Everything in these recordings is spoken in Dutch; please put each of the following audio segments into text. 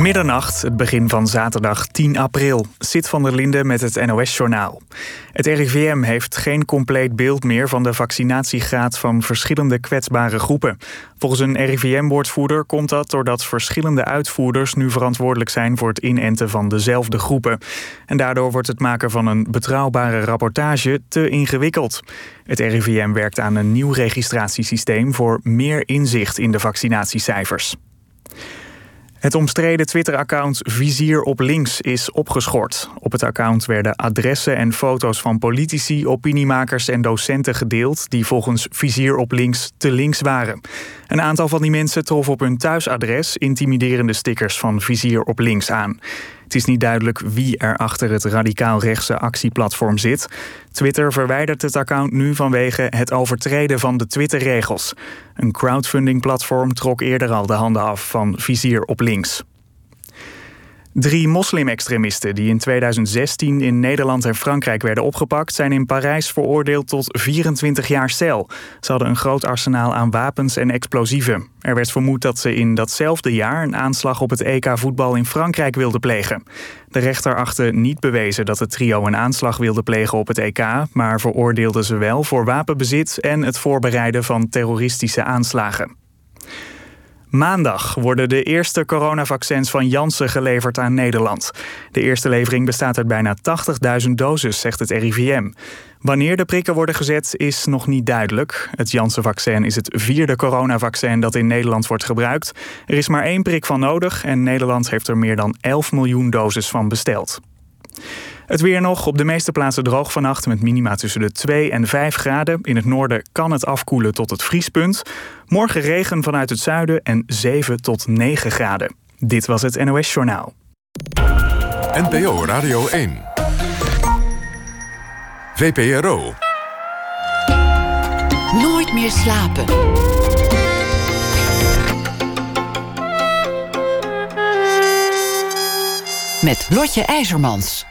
Middernacht, het begin van zaterdag 10 april. Zit van der Linden met het NOS-journaal. Het RIVM heeft geen compleet beeld meer van de vaccinatiegraad van verschillende kwetsbare groepen. Volgens een RIVM-woordvoerder komt dat doordat verschillende uitvoerders nu verantwoordelijk zijn voor het inenten van dezelfde groepen. En daardoor wordt het maken van een betrouwbare rapportage te ingewikkeld. Het RIVM werkt aan een nieuw registratiesysteem voor meer inzicht in de vaccinatiecijfers. Het omstreden Twitter-account Vizier op Links is opgeschort. Op het account werden adressen en foto's van politici, opiniemakers en docenten gedeeld die volgens Vizier op Links te links waren. Een aantal van die mensen trof op hun thuisadres intimiderende stickers van Vizier op Links aan. Het is niet duidelijk wie er achter het radicaal-rechtse actieplatform zit. Twitter verwijdert het account nu vanwege het overtreden van de Twitter-regels. Een crowdfunding-platform trok eerder al de handen af van Vizier op links. Drie moslimextremisten die in 2016 in Nederland en Frankrijk werden opgepakt, zijn in Parijs veroordeeld tot 24 jaar cel. Ze hadden een groot arsenaal aan wapens en explosieven. Er werd vermoed dat ze in datzelfde jaar een aanslag op het EK voetbal in Frankrijk wilden plegen. De rechter achtte niet bewezen dat het trio een aanslag wilde plegen op het EK, maar veroordeelde ze wel voor wapenbezit en het voorbereiden van terroristische aanslagen. Maandag worden de eerste coronavaccins van Janssen geleverd aan Nederland. De eerste levering bestaat uit bijna 80.000 doses, zegt het RIVM. Wanneer de prikken worden gezet is nog niet duidelijk. Het Janssen-vaccin is het vierde coronavaccin dat in Nederland wordt gebruikt. Er is maar één prik van nodig en Nederland heeft er meer dan 11 miljoen doses van besteld. Het weer nog. Op de meeste plaatsen droog vannacht met minima tussen de 2 en 5 graden. In het noorden kan het afkoelen tot het vriespunt. Morgen regen vanuit het zuiden en 7 tot 9 graden. Dit was het NOS Journaal. NPO Radio 1. VPRO. Nooit meer slapen. Met Lotje IJzermans.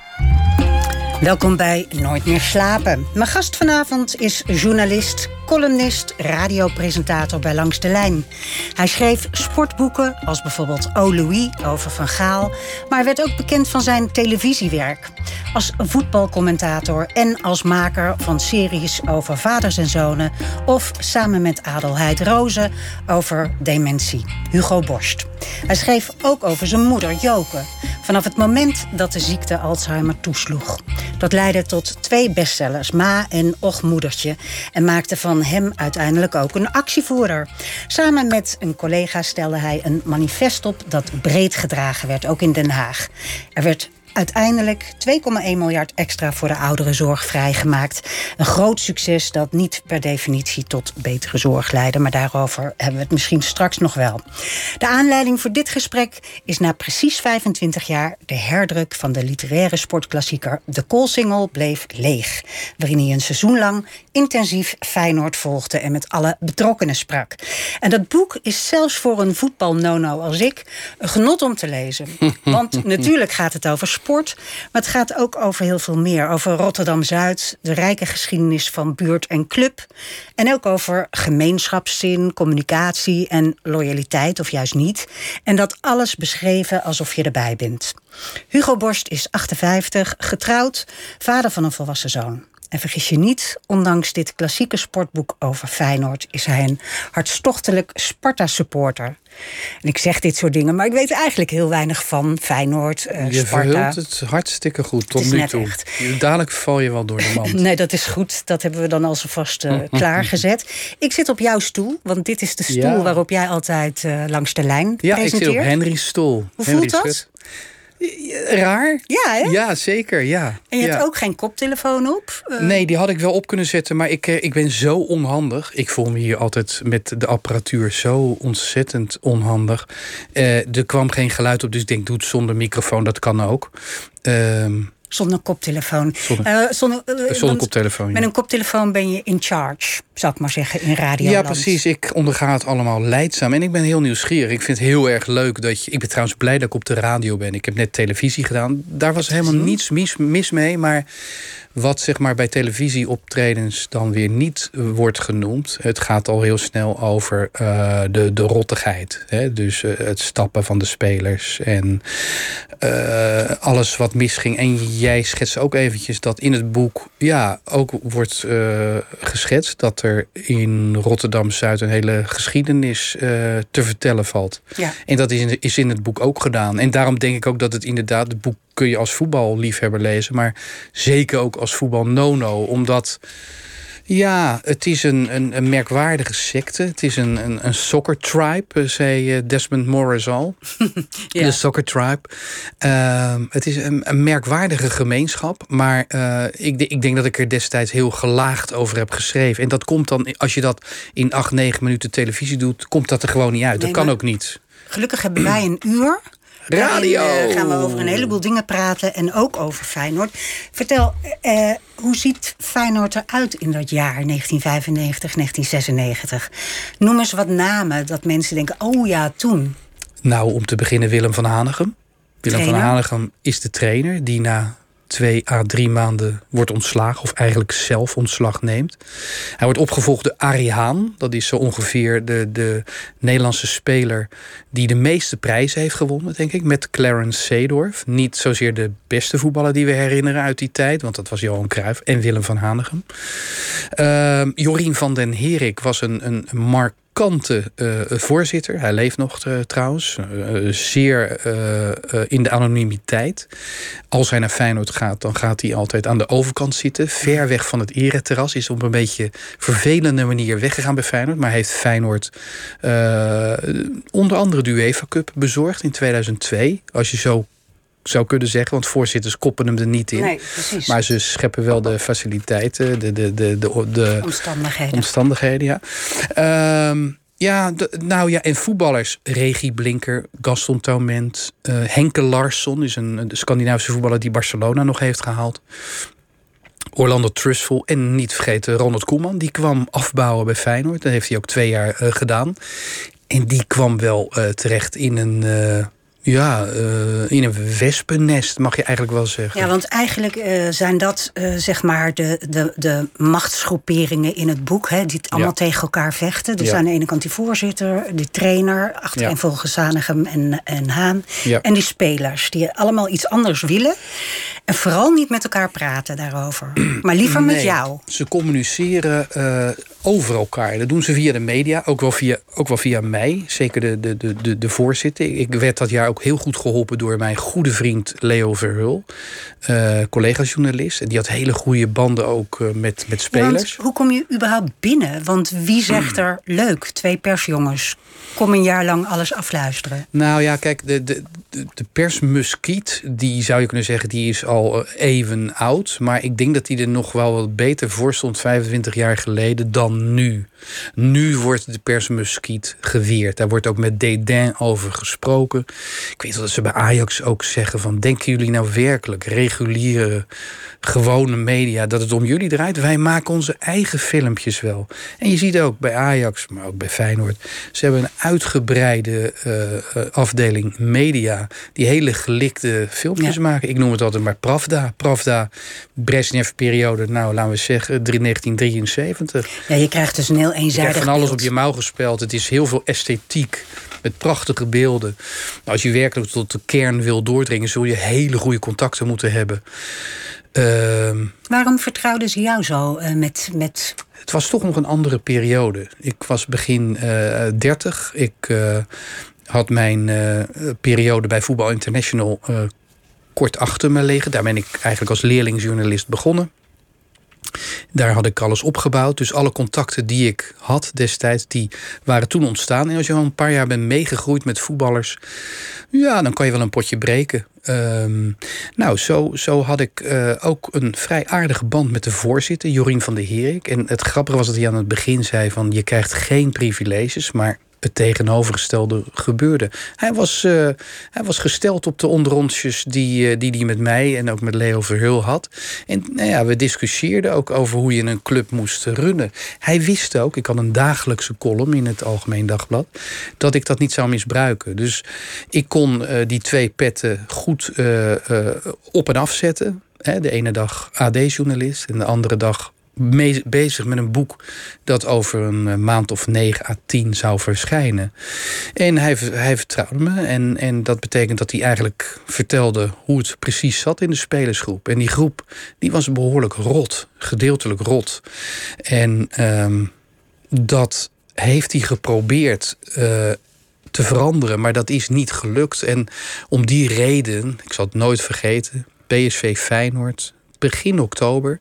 Welkom bij Nooit meer slapen. Mijn gast vanavond is journalist, columnist, radiopresentator bij Langs de Lijn. Hij schreef sportboeken als bijvoorbeeld O Louis over Van Gaal, maar werd ook bekend van zijn televisiewerk. Als voetbalcommentator en als maker van series over vaders en zonen of samen met Adelheid Rozen over dementie, Hugo Borst. Hij schreef ook over zijn moeder Joke, vanaf het moment dat de ziekte Alzheimer toesloeg. Dat leidde tot twee bestsellers, Ma en Och Moedertje, en maakte van hem uiteindelijk ook een actievoerder. Samen met een collega stelde hij een manifest op dat breed gedragen werd, ook in Den Haag. Er werd uiteindelijk 2,1 miljard extra voor de ouderenzorg vrijgemaakt. Een groot succes dat niet per definitie tot betere zorg leidde, maar daarover hebben we het misschien straks nog wel. De aanleiding voor dit gesprek is na precies 25 jaar de herdruk van de literaire sportklassieker De Koolsingel bleef leeg, waarin hij een seizoen lang intensief Feyenoord volgde en met alle betrokkenen sprak. En dat boek is zelfs voor een voetbalnono als ik een genot om te lezen. Want natuurlijk gaat het over maar het gaat ook over heel veel meer. Over Rotterdam-Zuid, de rijke geschiedenis van buurt en club. En ook over gemeenschapszin, communicatie en loyaliteit, of juist niet. En dat alles beschreven alsof je erbij bent. Hugo Borst is 58, getrouwd, vader van een volwassen zoon. En vergis je niet, ondanks dit klassieke sportboek over Feyenoord is hij een hartstochtelijk Sparta-supporter. En ik zeg dit soort dingen, maar ik weet eigenlijk heel weinig van Feyenoord, uh, je Sparta. Je verhult het hartstikke goed tot nu net toe. echt. Dadelijk val je wel door de mand. Nee, dat is goed. Dat hebben we dan alvast eh klaargezet. Ik zit op jouw stoel, want dit is de stoel Ja. waarop jij altijd eh, langs de lijn Ja, ik presenteert. zit op Henry's stoel. Hoe Henry voelt dat? Schut. Raar? Ja, hè? Ja, zeker, ja. En je ja. hebt ook geen koptelefoon op? Eh, Nee, die had ik wel op kunnen zetten, maar ik, eh, ik ben zo onhandig. Ik voel me hier altijd met de apparatuur zo ontzettend onhandig. Eh, er kwam geen geluid op, dus ik denk, doe het zonder microfoon, dat kan ook. Ehm, Zonder koptelefoon. Zonder- Eh, zonder, eh, Zonder want koptelefoon. ja. Met een koptelefoon ben je in charge, zou ik maar zeggen, in radio. Ja, precies. Ik onderga het allemaal leidzaam. En ik ben heel nieuwsgierig. Ik vind het heel erg leuk dat je. Ik ben trouwens blij dat ik op de radio ben. Ik heb net televisie gedaan. Daar was helemaal niets mis, mis mee. Maar wat zeg maar bij televisieoptredens dan weer niet eh, wordt genoemd. Het gaat al heel snel over eh, de, de rottigheid. Hè? Dus eh, het stappen van de spelers. En alles wat misging. En jij schetst ook eventjes dat in het boek ja, ook wordt geschetst dat er in Rotterdam-Zuid een hele geschiedenis te vertellen valt. Ja. En dat is in, is in het boek ook gedaan. En daarom denk ik ook dat het inderdaad, het boek kun je als voetballiefhebber lezen, maar zeker ook als voetbal-nono, omdat. Ja, het is een, een, een merkwaardige secte. Het is een, een, een soccer tribe, eh, zei eh, Desmond Morris al. Ja. De Soccer Tribe. Ehm, het is een, een merkwaardige gemeenschap. Maar eh, ik, ik denk dat ik er destijds heel gelaagd over heb geschreven. En dat komt dan, als je dat in acht, negen minuten televisie doet, komt dat er gewoon niet uit. Nee, dat kan ook niet. Gelukkig hebben wij een uur. Daarin, Radio! eh, gaan we over een heleboel dingen praten en ook over Feyenoord. Vertel, eh, hoe ziet Feyenoord eruit in dat jaar 1995, 1996? Noem eens wat namen dat mensen denken, oh ja, toen. Nou, om te beginnen Willem van Hanegem. Willem Trainer. van Hanegem is de trainer die na twee à drie maanden wordt ontslagen, of eigenlijk zelf ontslag neemt. Hij wordt opgevolgd door Arie Haan. Dat is zo ongeveer de, de Nederlandse speler die de meeste prijzen heeft gewonnen, denk ik. Met Clarence Seedorf. Niet zozeer de beste voetballer die we herinneren uit die tijd, want dat was Johan Cruijff en Willem van Hanegem. Ehm, Jorien van den Herik was een, een eh, voorzitter. Hij leeft nog eh, trouwens. Eh, zeer in de anonimiteit. Als hij naar Feyenoord gaat, dan gaat hij altijd aan de overkant zitten. Ver weg van het ereterras. Is op een beetje vervelende manier weggegaan bij Feyenoord. Maar heeft Feyenoord onder andere de UEFA Cup bezorgd in 2002. Als je zo zou kunnen zeggen. Want voorzitters koppen hem er niet in. Nee, precies. Maar ze scheppen wel de faciliteiten, de, de, de, de, de Omstandigheden. omstandigheden. Ja. Ehm, ja, nou ja, en voetballers. Regie Blinker, Gaston Taument, eh, Henke Larsson is een, een Scandinavische voetballer die Barcelona nog heeft gehaald. Orlando Trustful en niet vergeten Ronald Koeman. Die kwam afbouwen bij Feyenoord. Dat heeft hij ook twee jaar eh, gedaan. En die kwam wel eh, terecht in een, ja, eh, in een wespennest, mag je eigenlijk wel zeggen. Ja, want eigenlijk eh, zijn dat eh, zeg maar de, de, de machtsgroeperingen in het boek, hè, die het allemaal Ja. tegen elkaar vechten. Dus Ja. aan de ene kant die voorzitter, die trainer, achtereenvolgens Zanegem en, en Haan. En die spelers, die allemaal iets anders willen. En vooral niet met elkaar praten daarover. Maar liever met jou. Ze communiceren over elkaar. Dat doen ze via de media, ook wel via, ook wel via mij. Zeker de, de, de, de, de voorzitter. Ik werd dat jaar ook heel goed geholpen door mijn goede vriend Leo Verhul. eh collega-journalist. En die had hele goede banden ook eh, met, met spelers. hoe kom je überhaupt binnen? Want wie zegt er leuk? Twee persjongens. Kom een jaar lang alles afluisteren. Nou ja, kijk, de, de, de, de persmuskiet, die zou je kunnen zeggen, die is al eh, even oud. Maar ik denk dat die er nog wel wat beter voor stond 25 jaar geleden dan nu. Nu wordt de persmuskiet geweerd. Daar wordt ook met dédain over gesproken. Ik weet wel dat ze bij Ajax ook zeggen van... denken jullie nou werkelijk, reguliere, gewone media... dat het om jullie draait? Wij maken onze eigen filmpjes wel. En je ziet ook bij Ajax, maar ook bij Feyenoord... ze hebben een uitgebreide eh, eh, afdeling media... die hele gelikte filmpjes Ja. maken. Ik noem het altijd maar Pravda. Pravda, Brezhnev-periode, nou laten we zeggen 1973. Ja, je krijgt dus een heel Je eenzijdig krijgt van alles beeld. op je mouw gespeld. Het is heel veel esthetiek. Met prachtige beelden. Nou, als je werkelijk tot de kern wil doordringen, zul je hele goede contacten moeten hebben. Ehm, Waarom vertrouwden ze jou zo eh, met, met het was toch nog een andere periode. Ik was begin eh 30. Ik eh, had mijn periode bij Voetbal International kort achter me liggen. Daar ben ik eigenlijk als leerlingsjournalist begonnen. Daar had ik alles opgebouwd. Dus alle contacten die ik had destijds, die waren toen ontstaan. En als je al een paar jaar bent meegegroeid met voetballers, ja, dan kan je wel een potje breken. Ehm, nou, zo, zo had ik eh, ook een vrij aardige band met de voorzitter, Jorien van der Herik. En het grappige was dat hij aan het begin zei van... je krijgt geen privileges, maar het tegenovergestelde gebeurde. Hij was, uh, hij was gesteld op de onderrondjes die hij die, die met mij en ook met Leo Verhul had. En nou ja, we discussieerden ook over hoe je een club moest runnen. Hij wist ook, ik had een dagelijkse column in het Algemeen Dagblad, dat ik dat niet zou misbruiken. Dus ik kon uh, die twee petten goed uh, op en afzetten. De ene dag AD-journalist en de andere dag bezig met een boek dat over een eh, maand of 9 à 10 zou verschijnen. En hij, hij vertrouwde me. En, en dat betekent dat hij eigenlijk vertelde hoe het precies zat in de spelersgroep. En die groep die was behoorlijk rot, gedeeltelijk rot. En ehm, dat heeft hij geprobeerd. Uh, te veranderen, maar dat is niet gelukt. En om die reden, ik zal het nooit vergeten, PSV Feyenoord, begin oktober.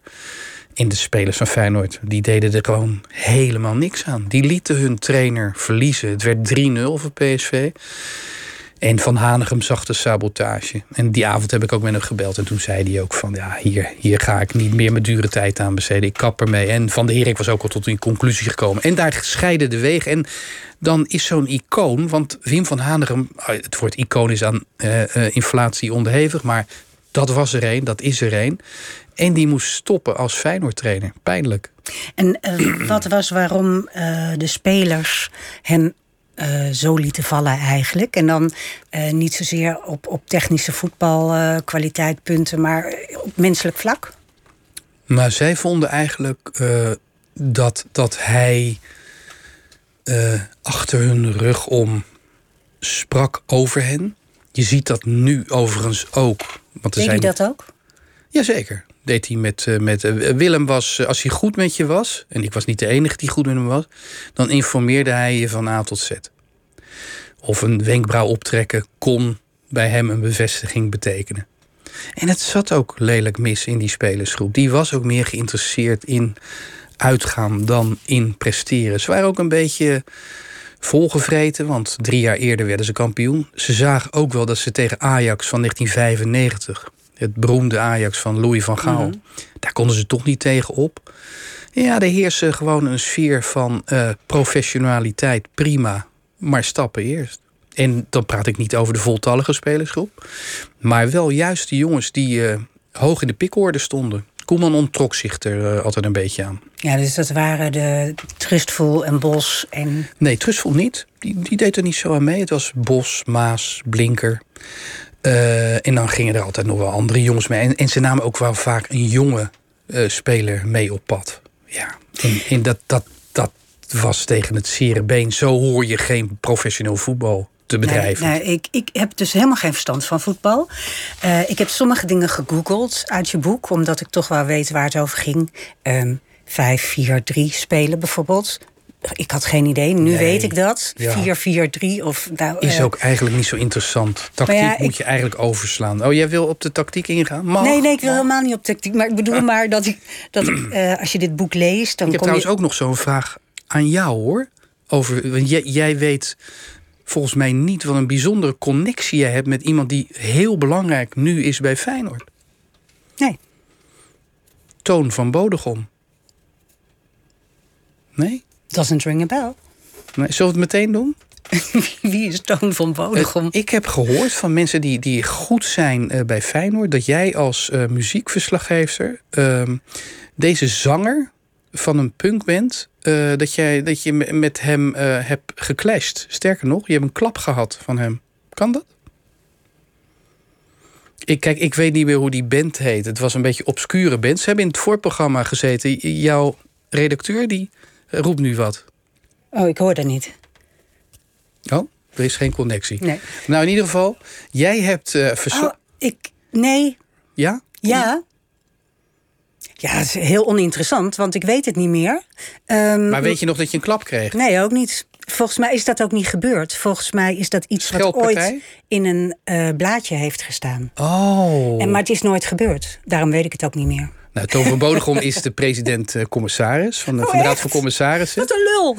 En de spelers van Feyenoord, die deden er gewoon helemaal niks aan. Die lieten hun trainer verliezen. Het werd 3-0 voor PSV. En Van Hanegem zag de sabotage. En die avond heb ik ook met hem gebeld. En toen zei hij ook van, ja, hier, hier ga ik niet meer mijn dure tijd aan besteden. Ik kap ermee. En Van de Heer, ik was ook al tot een conclusie gekomen. En daar scheiden de wegen. En dan is zo'n icoon, want Wim van Hanegem... Ah, het woord icoon is aan uh, inflatie onderhevig... maar dat was er een, dat is er een. En die moest stoppen als Feyenoord-trainer. Pijnlijk. En uh, wat was waarom uh, de spelers hem uh, zo lieten vallen eigenlijk? En dan niet zozeer op, op technische voetbalkwaliteitpunten, maar op menselijk vlak? Maar zij vonden eigenlijk dat, dat hij achter hun rug om sprak over hen. Je ziet dat nu overigens ook. Want er Deed zijn... dat ook? Jazeker deed hij met, eh, met eh, Willem was, eh, als hij goed met je was, en ik was niet de enige die goed met hem was, dan informeerde hij je van A tot Z. Of een wenkbrauw optrekken kon bij hem een bevestiging betekenen. En het zat ook lelijk mis in die spelersgroep. Die was ook meer geïnteresseerd in uitgaan dan in presteren. Ze waren ook een beetje volgevreten, want drie jaar eerder werden ze kampioen. Ze zagen ook wel dat ze tegen Ajax van 1995 het beroemde Ajax van Louis van Gaal. Mhm. Daar konden ze toch niet tegen op. Ja, er heerste gewoon een sfeer van uh, professionaliteit. Prima, maar stappen eerst. En dan praat ik niet over de voltallige spelersgroep. Maar wel juist de jongens die uh, hoog in de pikorde stonden. Koeman ontrok zich er uh, altijd een beetje aan. Ja, dus dat waren de Trustful en Bos en... Nee, Trustful niet. Die, die deed er niet zo aan mee. Het was Bos, Maas, Blinker. Uh, en dan gingen er altijd nog wel andere jongens mee. En, en ze namen ook wel vaak een jonge uh, speler mee op pad. Ja, en, en, dat, dat, dat was tegen het zere been. Zo hoor je geen professioneel voetbal te bedrijven. Nee, nee, ik, ik heb dus helemaal geen verstand van voetbal. Uh, ik heb sommige dingen gegoogeld uit je boek, omdat ik toch wel weet waar het over ging. Um, 5-4-3 spelen bijvoorbeeld ik had geen idee. Nu weet ik dat. 4-4-3 of... Nou, is uh, ook eigenlijk niet zo interessant. Tactiek ja, moet ik, je eigenlijk overslaan. Oh, jij wil op de tactiek ingaan? Mag, nee, nee, ik wil helemaal niet op tactiek. Maar ik bedoel maar dat, ik, dat uh, als je dit boek leest... Dan ik heb trouwens je... ook nog zo'n vraag aan jou, hoor. Over, want jij, jij weet volgens mij niet wat een bijzondere connectie je hebt... met iemand die heel belangrijk nu is bij Feyenoord. Nee. Toon van Bodegom. Nee? Doesn't ring a bell. Nee, zullen we het meteen doen? Wie is Toon van Bodegom? Uh, ik heb gehoord van mensen die, die goed zijn uh, bij Feyenoord... dat jij als uh, muziekverslaggever ehm, deze zanger van een punkband... dat, jij, dat je met hem hebt geclashed. Sterker nog, je hebt een klap gehad van hem. Kan dat? Ik, kijk, ik weet niet meer hoe die band heet. Het was een beetje obscure band. Ze hebben in het voorprogramma gezeten. Jouw redacteur die roept nu wat. Oh, ik hoor dat niet. Oh, er is geen connectie. Nee. Nou, in ieder geval, jij hebt uh, Oh, ik... Nee. Ja? Ja. Ja, dat is heel oninteressant, want ik weet het niet meer. Um, maar weet je nog dat je een klap kreeg? Nee, ook niet. Volgens mij is dat ook niet gebeurd. Volgens mij is dat iets wat ooit in een uh, blaadje heeft gestaan. Oh. En, maar het is nooit gebeurd. Daarom weet ik het ook niet meer. Nou, Toon van Bodegom is de president-commissaris van de, Oh, van de Raad van Commissarissen. Wat een lul.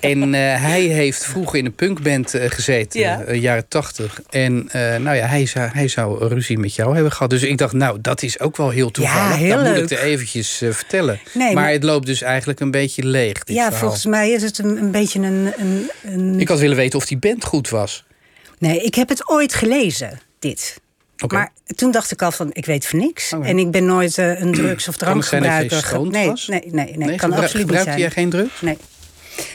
En eh, hij heeft vroeger in een punkband eh, gezeten, Ja. eh, jaren tachtig. En eh, nou ja, hij zou, hij zou ruzie met jou hebben gehad. Dus ik dacht, nou, dat is ook wel heel toevallig. heel dat moet ik er eventjes eh, vertellen. Nee, maar, maar- het loopt dus eigenlijk een beetje leeg, dit Ja, verhaal. volgens mij is het een, een beetje een, een, een... Ik had willen weten of die band goed was. Nee, ik heb het ooit gelezen, dit. Maar toen dacht ik al van, ik weet van niks. En ik ben nooit eh, een drugs- of Kan het zijn dat je drankgebruiker. nee, was? nee, nee, nee, Nee, kan absoluut niet gebruikte zijn. jij geen drugs? Nee.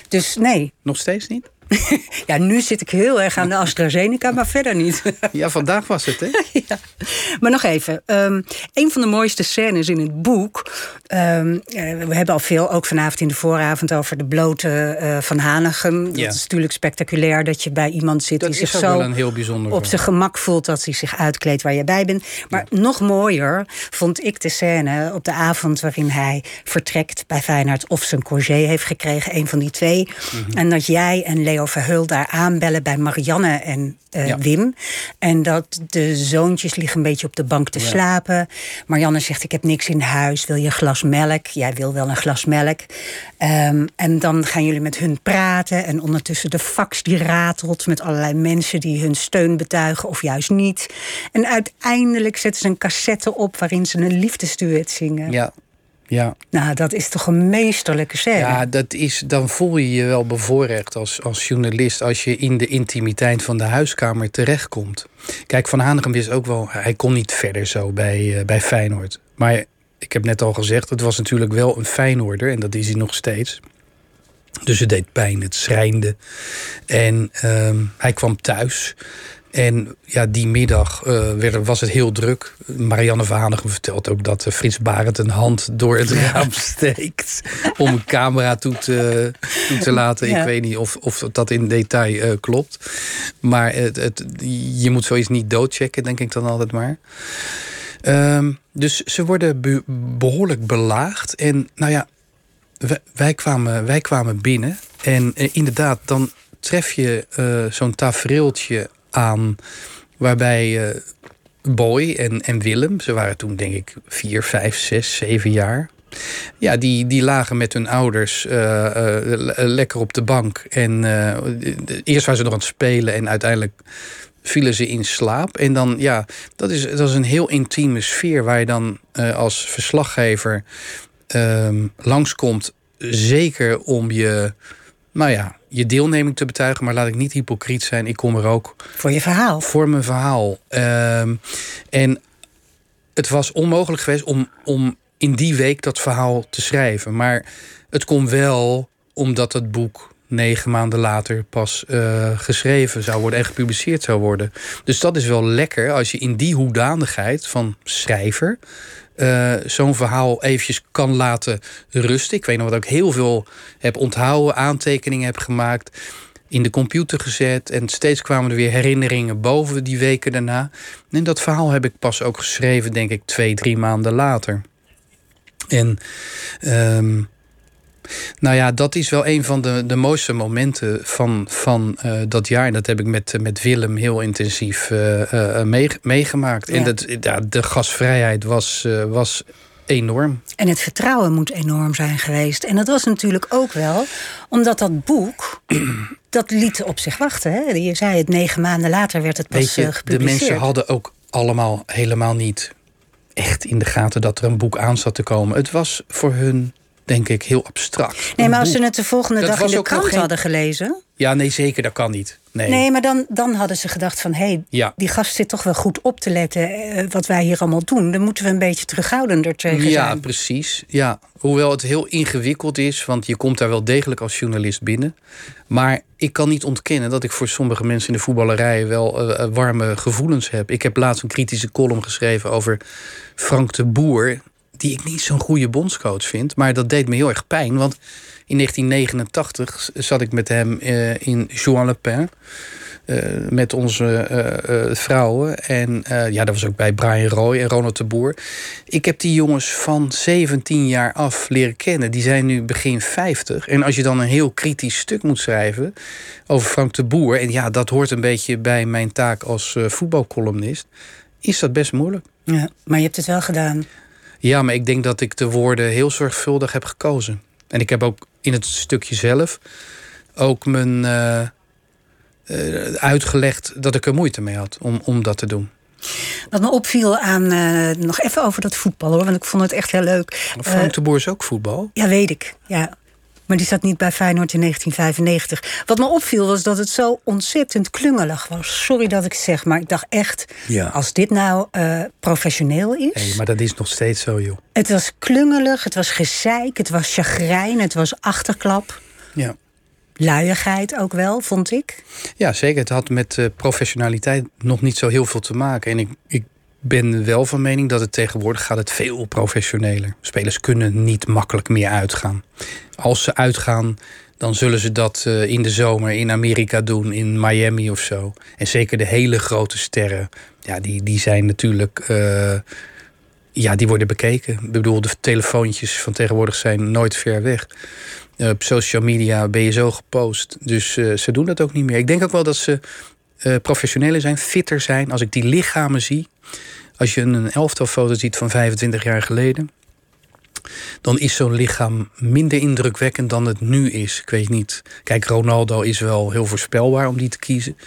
Dus nee. Nog steeds niet? Ja, nu zit ik heel erg aan de AstraZeneca, maar verder niet. Ja, vandaag was het, hè? ja. Maar nog even. ehm, een van de mooiste scènes in het boek. ehm, eh, we hebben al veel, ook vanavond in de vooravond, over de blote eh, van Hanegem. Ja. Dat is natuurlijk spectaculair dat je bij iemand zit Dat die zich zo een heel bijzonder op zijn gemak voelt dat hij zich uitkleedt waar je bij bent. Maar nog mooier vond ik de scène op de avond waarin hij vertrekt bij Feyenoord of zijn congé heeft gekregen, een van die twee. Mhm. En dat jij en Leo Verheul daar aanbellen bij Marianne en eh, Ja. Wim. En dat de zoontjes liggen een beetje op de bank te Ja. slapen. Marianne zegt: Ik heb niks in huis. Wil je een glas melk? Jij wil wel een glas melk. Ehm, en dan gaan jullie met hun praten. En ondertussen de fax die ratelt met allerlei mensen die hun steun betuigen of juist niet. En uiteindelijk zetten ze een cassette op waarin ze een liefdesduet zingen. Ja, ja. Nou, dat is toch een meesterlijke scène. Ja, dat is, dan voel je je wel bevoorrecht als, als journalist als je in de intimiteit van de huiskamer terechtkomt. Kijk, Van Hanegem wist ook wel, hij kon niet verder zo bij, eh, bij Feyenoord. Maar ik heb net al gezegd, het was natuurlijk wel een Feyenoorder en dat is hij nog steeds. Dus het deed pijn, het schrijnde. En ehm, hij kwam thuis. En ja, die middag eh, werd, was het heel druk. Marianne Verhanigem vertelt ook dat eh, Frits Barend een hand door het raam steekt. om een camera toe te, toe te laten. Ja. Ik weet niet of, of dat in detail eh, klopt. Maar het, het, je moet zoiets niet doodchecken, denk ik dan altijd maar. Ehm, dus ze worden be- behoorlijk belaagd. En nou ja, wij, wij, kwamen, wij kwamen binnen. En inderdaad, dan tref je zo'n tafereeltje aan... waarbij eh, Boy en, en Willem, ze waren toen denk ik vier, vijf, zes, zeven jaar... Ja, die, die lagen met hun ouders eh, eh, le- lekker op de bank. En eerst waren ze nog aan het spelen en uiteindelijk vielen ze in slaap. En dan, ja, dat is, dat is een heel intieme sfeer waar je dan als verslaggever ehm, langskomt. Zeker om je, nou ja, je deelneming te betuigen. Maar laat ik niet hypocriet zijn, ik kom er ook Voor je verhaal. voor mijn verhaal. Ehm, en het was onmogelijk geweest om, om in die week dat verhaal te schrijven. Maar het kon wel omdat het boek negen maanden later pas eh, geschreven zou worden en gepubliceerd zou worden. Dus dat is wel lekker als je in die hoedanigheid van schrijver eh, zo'n verhaal eventjes kan laten rusten. Ik weet nog wat ik heel veel heb onthouden, aantekeningen heb gemaakt, in de computer gezet. En steeds kwamen er weer herinneringen boven die weken daarna. En dat verhaal heb ik pas ook geschreven, denk ik, twee, drie maanden later. En ehm, nou ja, dat is wel een van de, de mooiste momenten van, van eh, dat jaar. En dat heb ik met, met Willem heel intensief eh, eh, mee- meegemaakt. En Ja. dat, ja, de gasvrijheid was, was enorm. En het vertrouwen moet enorm zijn geweest. En dat was natuurlijk ook wel omdat dat boek. dat liet op zich wachten. Hè? Je zei het, negen maanden later werd het pas je, eh, de gepubliceerd. mensen hadden ook allemaal helemaal niet echt in de gaten dat er een boek aan zat te komen. Het was voor hun, denk ik, heel abstract. Nee, maar als ze het de volgende Dat dag in de krant geen- hadden gelezen. Ja, nee, zeker, dat kan niet. Nee. Nee, maar dan, dan hadden ze gedacht van... hé, hey, Ja. die gast zit toch wel goed op te letten... eh, wat wij hier allemaal doen. Dan moeten we een beetje terughoudender tegen Ja, zijn. precies. Ja. Hoewel het heel ingewikkeld is, want je komt daar wel degelijk als journalist binnen. Maar ik kan niet ontkennen dat ik voor sommige mensen in de voetballerij wel eh, eh, warme gevoelens heb. Ik heb laatst een kritische column geschreven over Frank de Boer, die ik niet zo'n goede bondscoach vind. Maar dat deed me heel erg pijn, want in 1989 zat ik met hem eh, in Juan Le Pen. eh, met onze eh, vrouwen. En ja, dat was ook bij Brian Roy en Ronald de Boer. Ik heb die jongens van 17 jaar af leren kennen. Die zijn nu begin 50. En als je dan een heel kritisch stuk moet schrijven over Frank de Boer. En ja, dat hoort een beetje bij mijn taak als voetbalcolumnist. Is dat best moeilijk. Ja, maar je hebt het wel gedaan. Ja, maar ik denk dat ik de woorden heel zorgvuldig heb gekozen. En ik heb ook in het stukje zelf ook mijn uh, uh, uitgelegd dat ik er moeite mee had om, om dat te doen. Wat me opviel aan, uh, nog even over dat voetbal hoor, want ik vond het echt heel leuk. Frank de Boer is ook voetbal? Ja, weet ik. Ja. Maar die zat niet bij Feyenoord in 1995. Wat me opviel was dat het zo ontzettend klungelig was. Sorry dat ik het zeg, maar ik dacht echt... Ja. als dit nou uh, professioneel is... Hey, maar dat is nog steeds zo, joh. Het was klungelig, het was gezeik, het was chagrijn, het was achterklap. Ja. Luiigheid ook wel, vond ik. Ja, zeker. Het had met uh, professionaliteit nog niet zo heel veel te maken. En ik, ik ben wel van mening dat het tegenwoordig gaat het veel professioneler. Spelers kunnen niet makkelijk meer uitgaan. Als ze uitgaan, dan zullen ze dat uh, in de zomer in Amerika doen, in Miami of zo. En zeker de hele grote sterren, ja, die, die zijn natuurlijk. Uh, ja, die worden bekeken. Ik bedoel, de telefoontjes van tegenwoordig zijn nooit ver weg. Uh, op social media ben je zo gepost. Dus ze doen dat ook niet meer. Ik denk ook wel dat ze professioneler zijn, fitter zijn. Als ik die lichamen zie, als je een elftal foto ziet van 25 jaar geleden, dan is zo'n lichaam minder indrukwekkend dan het nu is. Ik weet niet. Kijk, Ronaldo is wel heel voorspelbaar om die te kiezen.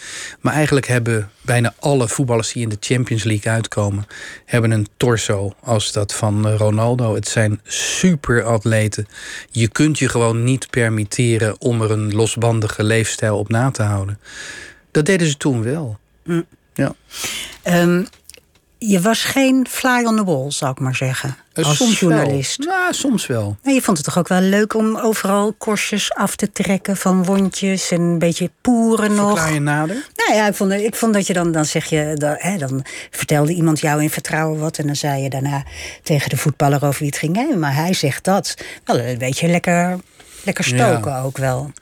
Maar eigenlijk hebben bijna alle voetballers die in de Champions League uitkomen, hebben een torso als dat van Ronaldo. Het zijn superatleten. Je kunt je gewoon niet permitteren om er een losbandige leefstijl op na te houden. Dat deden ze toen wel. Mm. Ja. Um, je was geen fly on the wall, zou ik maar zeggen. Als soms journalist. Wel. Ja, soms wel. je vond het toch ook wel leuk om overal korstjes af te trekken van wondjes en een beetje poeren nog. Verklaar je nader? Nou ja, ik vond, ik vond dat je dan, dan zeg je, dan, hè, dan vertelde iemand jou in vertrouwen wat en dan zei je daarna tegen de voetballer over wie het ging. Hé, maar hij zegt dat. Wel een beetje lekker, lekker stoken ja. ook wel.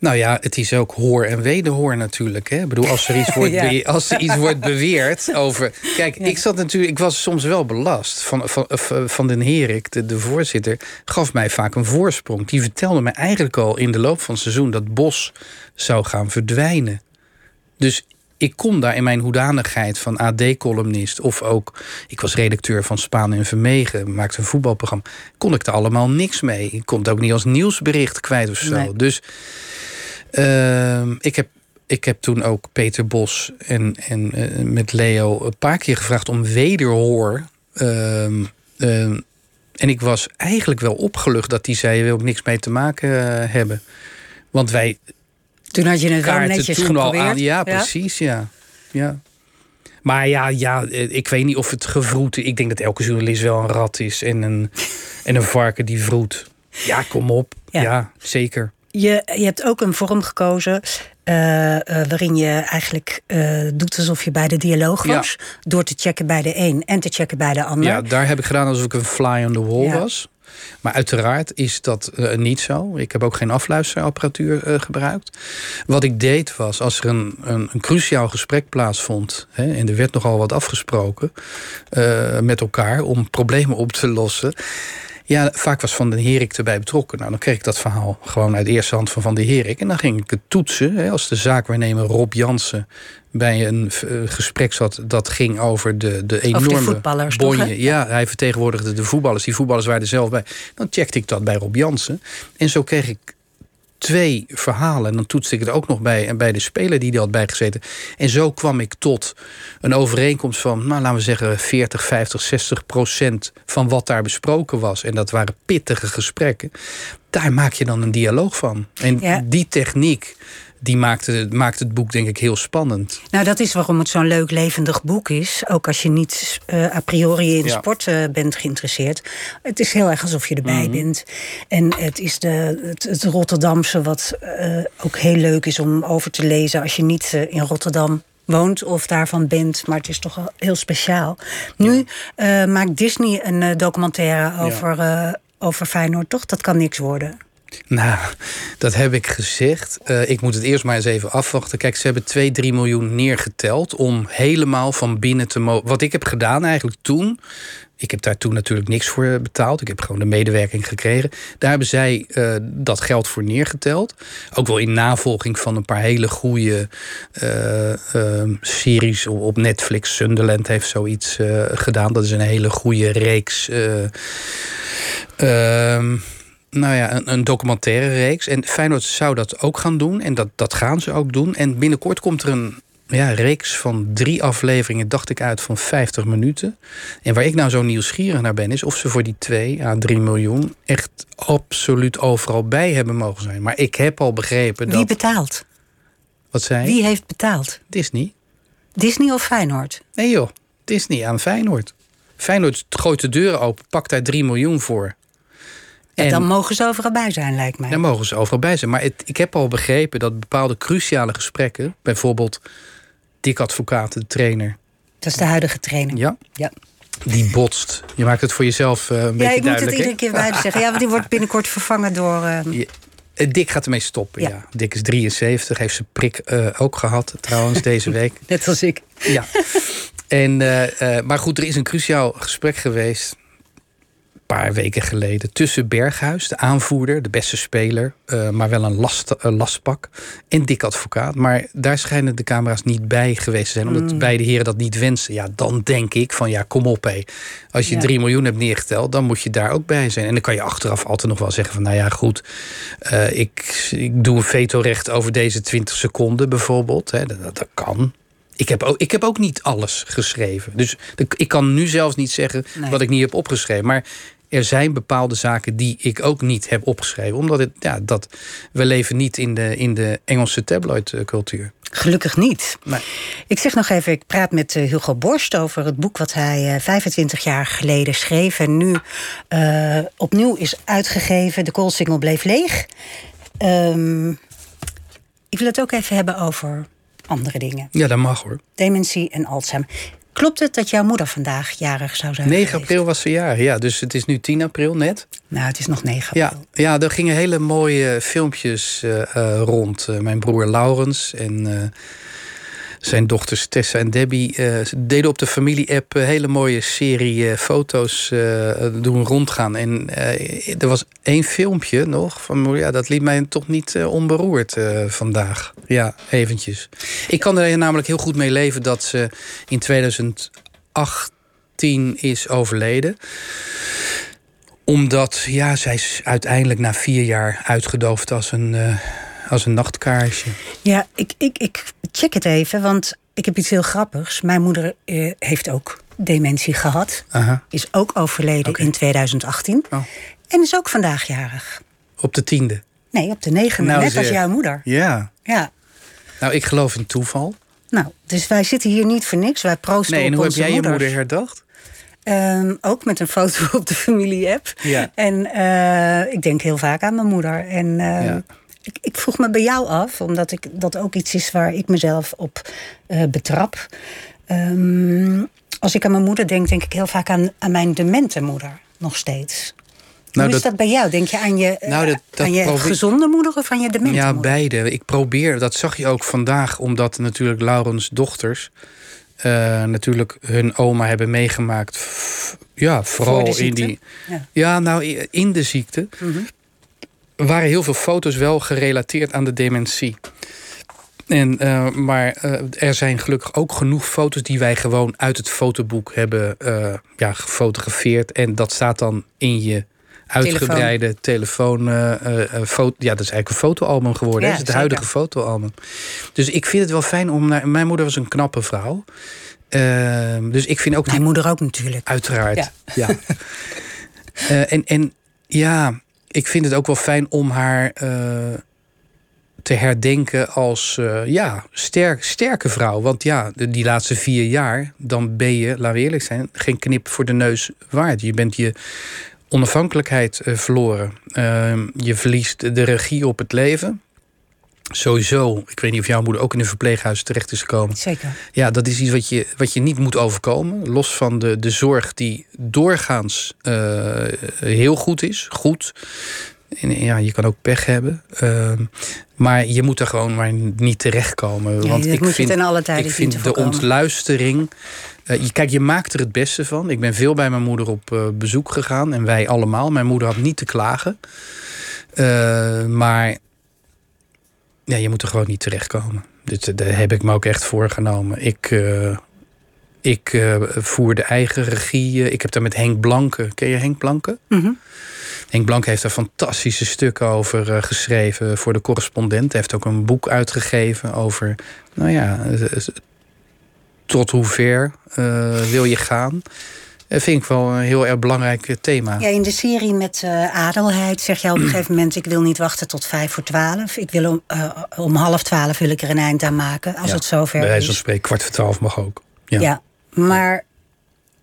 Nou ja, het is ook hoor en wederhoor natuurlijk. Hè? Ik bedoel, als er iets wordt, ja. als er iets wordt beweerd over. Kijk, ja. ik zat natuurlijk, ik was soms wel belast. Van, van, van den Herik, de, de voorzitter, gaf mij vaak een voorsprong. Die vertelde mij eigenlijk al in de loop van het seizoen dat Bos zou gaan verdwijnen. Dus ik kon daar in mijn hoedanigheid van AD-columnist... of ook, ik was redacteur van Spaan en Vermegen... maakte een voetbalprogramma, kon ik er allemaal niks mee. Ik kon het ook niet als nieuwsbericht kwijt of zo. Nee. Dus uh, ik, heb, ik heb toen ook Peter Bos en, en uh, met Leo een paar keer gevraagd om wederhoor... Uh, en ik was eigenlijk wel opgelucht dat die zei... je wil ook niks mee te maken uh, hebben. Want wij toen had je het wel netjes toen geprobeerd. Al aan, ja, precies, ja. ja. Maar ja, ja, ik weet niet of het gevroed is. Ik denk dat elke journalist wel een rat is en een, en een varken die vroet. Ja, kom op. Ja, ja zeker. Je, je hebt ook een vorm gekozen uh, uh, waarin je eigenlijk uh, doet alsof je bij de dialoog was. Ja. Door te checken bij de een en te checken bij de ander. Ja, daar heb ik gedaan alsof ik een fly on the wall ja. was. Maar uiteraard is dat uh, niet zo. Ik heb ook geen afluisterapparatuur uh, gebruikt. Wat ik deed was, als er een, een, een cruciaal gesprek plaatsvond... Hè, en er werd nogal wat afgesproken uh, met elkaar om problemen op te lossen... Ja, vaak was Van den Herik erbij betrokken. Nou, dan kreeg ik dat verhaal gewoon uit eerste hand van Van den Herik. En dan ging ik het toetsen. Hè, als de zaakwaarnemer Rob Jansen bij een uh, gesprek zat... dat ging over de, de enorme de bonje. Toch, ja, hij vertegenwoordigde de voetballers. Die voetballers waren er zelf bij. Dan checkte ik dat bij Rob Jansen. En zo kreeg ik twee verhalen. En dan toetste ik het ook nog bij, bij de speler die er had bijgezeten. En zo kwam ik tot een overeenkomst van, nou, laten we zeggen, 40, 50, 60 procent van wat daar besproken was. En dat waren pittige gesprekken. Daar maak je dan een dialoog van. En ja. die techniek die maakt het, maakt het boek denk ik heel spannend. Nou, dat is waarom het zo'n leuk levendig boek is. Ook als je niet uh, a priori in ja. sport uh, bent geïnteresseerd. Het is heel erg alsof je erbij mm -hmm. bent. En het is de, het, het Rotterdamse wat uh, ook heel leuk is om over te lezen... als je niet in Rotterdam woont of daarvan bent. Maar het is toch heel speciaal. Nu ja. maakt Disney een documentaire over, over Feyenoord, toch? Dat kan niks worden. Nou, dat heb ik gezegd. Uh, ik moet het eerst maar eens even afwachten. Kijk, ze hebben 2, 3 miljoen neergeteld om helemaal van binnen te mogen. Wat ik heb gedaan eigenlijk toen. Ik heb daar toen natuurlijk niks voor betaald. Ik heb gewoon de medewerking gekregen. Daar hebben zij uh, dat geld voor neergeteld. Ook wel in navolging van een paar hele goede uh, series op Netflix. Sunderland heeft zoiets gedaan. Dat is een hele goede reeks. Ehm, nou ja, een, een, documentaire reeks. En Feyenoord zou dat ook gaan doen. En dat, dat gaan ze ook doen. En binnenkort komt er een ja, reeks van drie afleveringen, dacht ik uit, van 50 minuten. En waar ik nou zo nieuwsgierig naar ben, is of ze voor die 2 à 3 miljoen echt absoluut overal bij hebben mogen zijn. Maar ik heb al begrepen dat. Wie betaalt? Wat zei Wie heeft betaald? Disney. Disney of Feyenoord? Nee joh, Disney aan Feyenoord. Feyenoord gooit de deuren open, pakt daar 3 miljoen voor. En dan mogen ze overal bij zijn, lijkt mij. Dan mogen ze overal bij zijn. Maar het, ik heb al begrepen dat bepaalde cruciale gesprekken, bijvoorbeeld Dick Advocaat, de trainer. Dat is de huidige trainer. Ja. ja. Die botst. Je maakt het voor jezelf uh, een ja, beetje duidelijk. Ja, ik moet het iedere keer bij zeggen. Ja, want die wordt binnenkort vervangen door... Uh... Dick gaat ermee stoppen, ja. ja. Dick is 73, heeft zijn prik uh, ook gehad trouwens deze week. Net als ik. Ja. En, maar goed, er is een cruciaal gesprek geweest paar weken geleden tussen Berghuis, de aanvoerder, de beste speler, uh, maar wel een, last, lastpak, en Dick Advocaat. Maar daar schijnen de camera's niet bij geweest te zijn, omdat mm. beide heren dat niet wensen. Ja, dan denk ik van ja, kom op hé. Als je ja. 3 miljoen hebt neergeteld, dan moet je daar ook bij zijn. En dan kan je achteraf altijd nog wel zeggen van nou ja, goed, uh, ik, ik doe een vetorecht over deze 20 seconden bijvoorbeeld. Hè, dat, dat kan. Ik heb, ook, ik heb ook niet alles geschreven. Dus ik kan nu zelfs niet zeggen nee. wat ik niet heb opgeschreven. Maar er zijn bepaalde zaken die ik ook niet heb opgeschreven. Omdat het, ja, dat, we leven niet in de, in de Engelse tabloidcultuur. Gelukkig niet. Nee. Ik zeg nog even, ik praat met eh, Hugo Borst over het boek wat hij 25 eh, jaar geleden schreef. En nu uh, opnieuw is uitgegeven. De koolsingel bleef leeg. Um, ik wil het ook even hebben over andere dingen. Ja, dat mag hoor. Dementie en Alzheimer. Klopt het dat jouw moeder vandaag jarig zou zijn? 9 april was ze jarig, ja. Dus het is nu 10 april net. Nou, het is nog 9 april. Ja, ja er gingen hele mooie filmpjes uh, uh, rond. Uh, mijn broer Laurens en zijn dochters Tessa en Debbie uh, deden op de familie-app een hele mooie serie uh, foto's doen rondgaan. En er was één filmpje nog van ja, dat liet mij toch niet onberoerd vandaag. Ja, eventjes. Ik kan er namelijk heel goed mee leven dat ze in 2018 is overleden omdat, ja, zij is uiteindelijk na vier jaar uitgedoofd als een, als een nachtkaarsje. Ja, ik, ik, ik check het even, want ik heb iets heel grappigs. Mijn moeder eh, heeft ook dementie gehad. Aha. Is ook overleden okay. in 2018. Oh. En is ook vandaag jarig. Op de tiende? Nee, op de negende, nou, net als jouw moeder. Ja. ja. Nou, ik geloof in toeval. Nou, dus wij zitten hier niet voor niks. Wij proosten nee, op en hoe heb jij moeders. je moeder herdacht? Um, ook met een foto op de familie-app. Ja. En uh, ik denk heel vaak aan mijn moeder. En uh, ja. Ik, ik, vroeg me bij jou af, omdat ik, dat ook iets is waar ik mezelf op uh, betrap. Um, als ik aan mijn moeder denk, denk ik heel vaak aan, aan mijn demente moeder. Nog steeds. Nou, Hoe is dat, bij jou? Denk je aan je, nou, dat, dat aan je probeer... gezonde moeder of aan je demente Ja, moeder? beide. Ik probeer, dat zag je ook vandaag, omdat natuurlijk Laurens dochters... Uh, natuurlijk hun oma hebben meegemaakt. Ja, vooral in die. Ja. ja. nou, in de ziekte. Mm -hmm. Waren heel veel foto's wel gerelateerd aan de dementie. En, uh, maar uh, er zijn gelukkig ook genoeg foto's die wij gewoon uit het fotoboek hebben ja, gefotografeerd. En dat staat dan in je uitgebreide telefoon. ja, dat is eigenlijk een fotoalbum geworden. Ja, dat is het huidige fotoalbum. Dus ik vind het wel fijn om naar. Mijn moeder was een knappe vrouw. Uh, dus ik vind ook. Mijn moeder ook natuurlijk. Uiteraard. Ja. ja. en, en ja, ik vind het ook wel fijn om haar uh, te herdenken als ja, sterk, sterke vrouw. Want ja, de, die laatste vier jaar, dan ben je, laten we eerlijk zijn, geen knip voor de neus waard. Je bent je onafhankelijkheid uh, verloren. Uh, je verliest de regie op het leven. Sowieso, ik weet niet of jouw moeder ook in een verpleeghuis terecht is gekomen. Zeker. Ja, dat is iets wat je, wat je niet moet overkomen. Los van de, de zorg die doorgaans uh, heel goed is. Goed. En, ja, je kan ook pech hebben. Ehm, maar je moet er gewoon maar niet terechtkomen. Ja, want ik moet je vind, ten alle tijde ik vind de ontluistering. eh, je, kijk, je maakt er het beste van. Ik ben veel bij mijn moeder op eh, bezoek gegaan. En wij allemaal. Mijn moeder had niet te klagen. Eh, maar ja, je moet er gewoon niet terechtkomen. Dit, daar heb ik me ook echt voorgenomen. Ik, eh, ik eh, voer de eigen regie. ik heb daar met Henk Blanke. Ken je Henk Blanke? Mhm. Henk Blanke heeft daar fantastische stukken over geschreven voor de correspondent. Hij heeft ook een boek uitgegeven over, nou ja, tot hoe ver wil je gaan. Dat vind ik wel een heel erg belangrijk eh, thema. Ja, in de serie met eh, Adelheid zeg je op een gegeven moment... ik wil niet wachten tot vijf voor twaalf. Ik wil om, eh, om half twaalf wil ik er een eind aan maken, als Ja, het zover Bij wijze van is. spreken, kwart voor twaalf mag ook. Ja. Ja. maar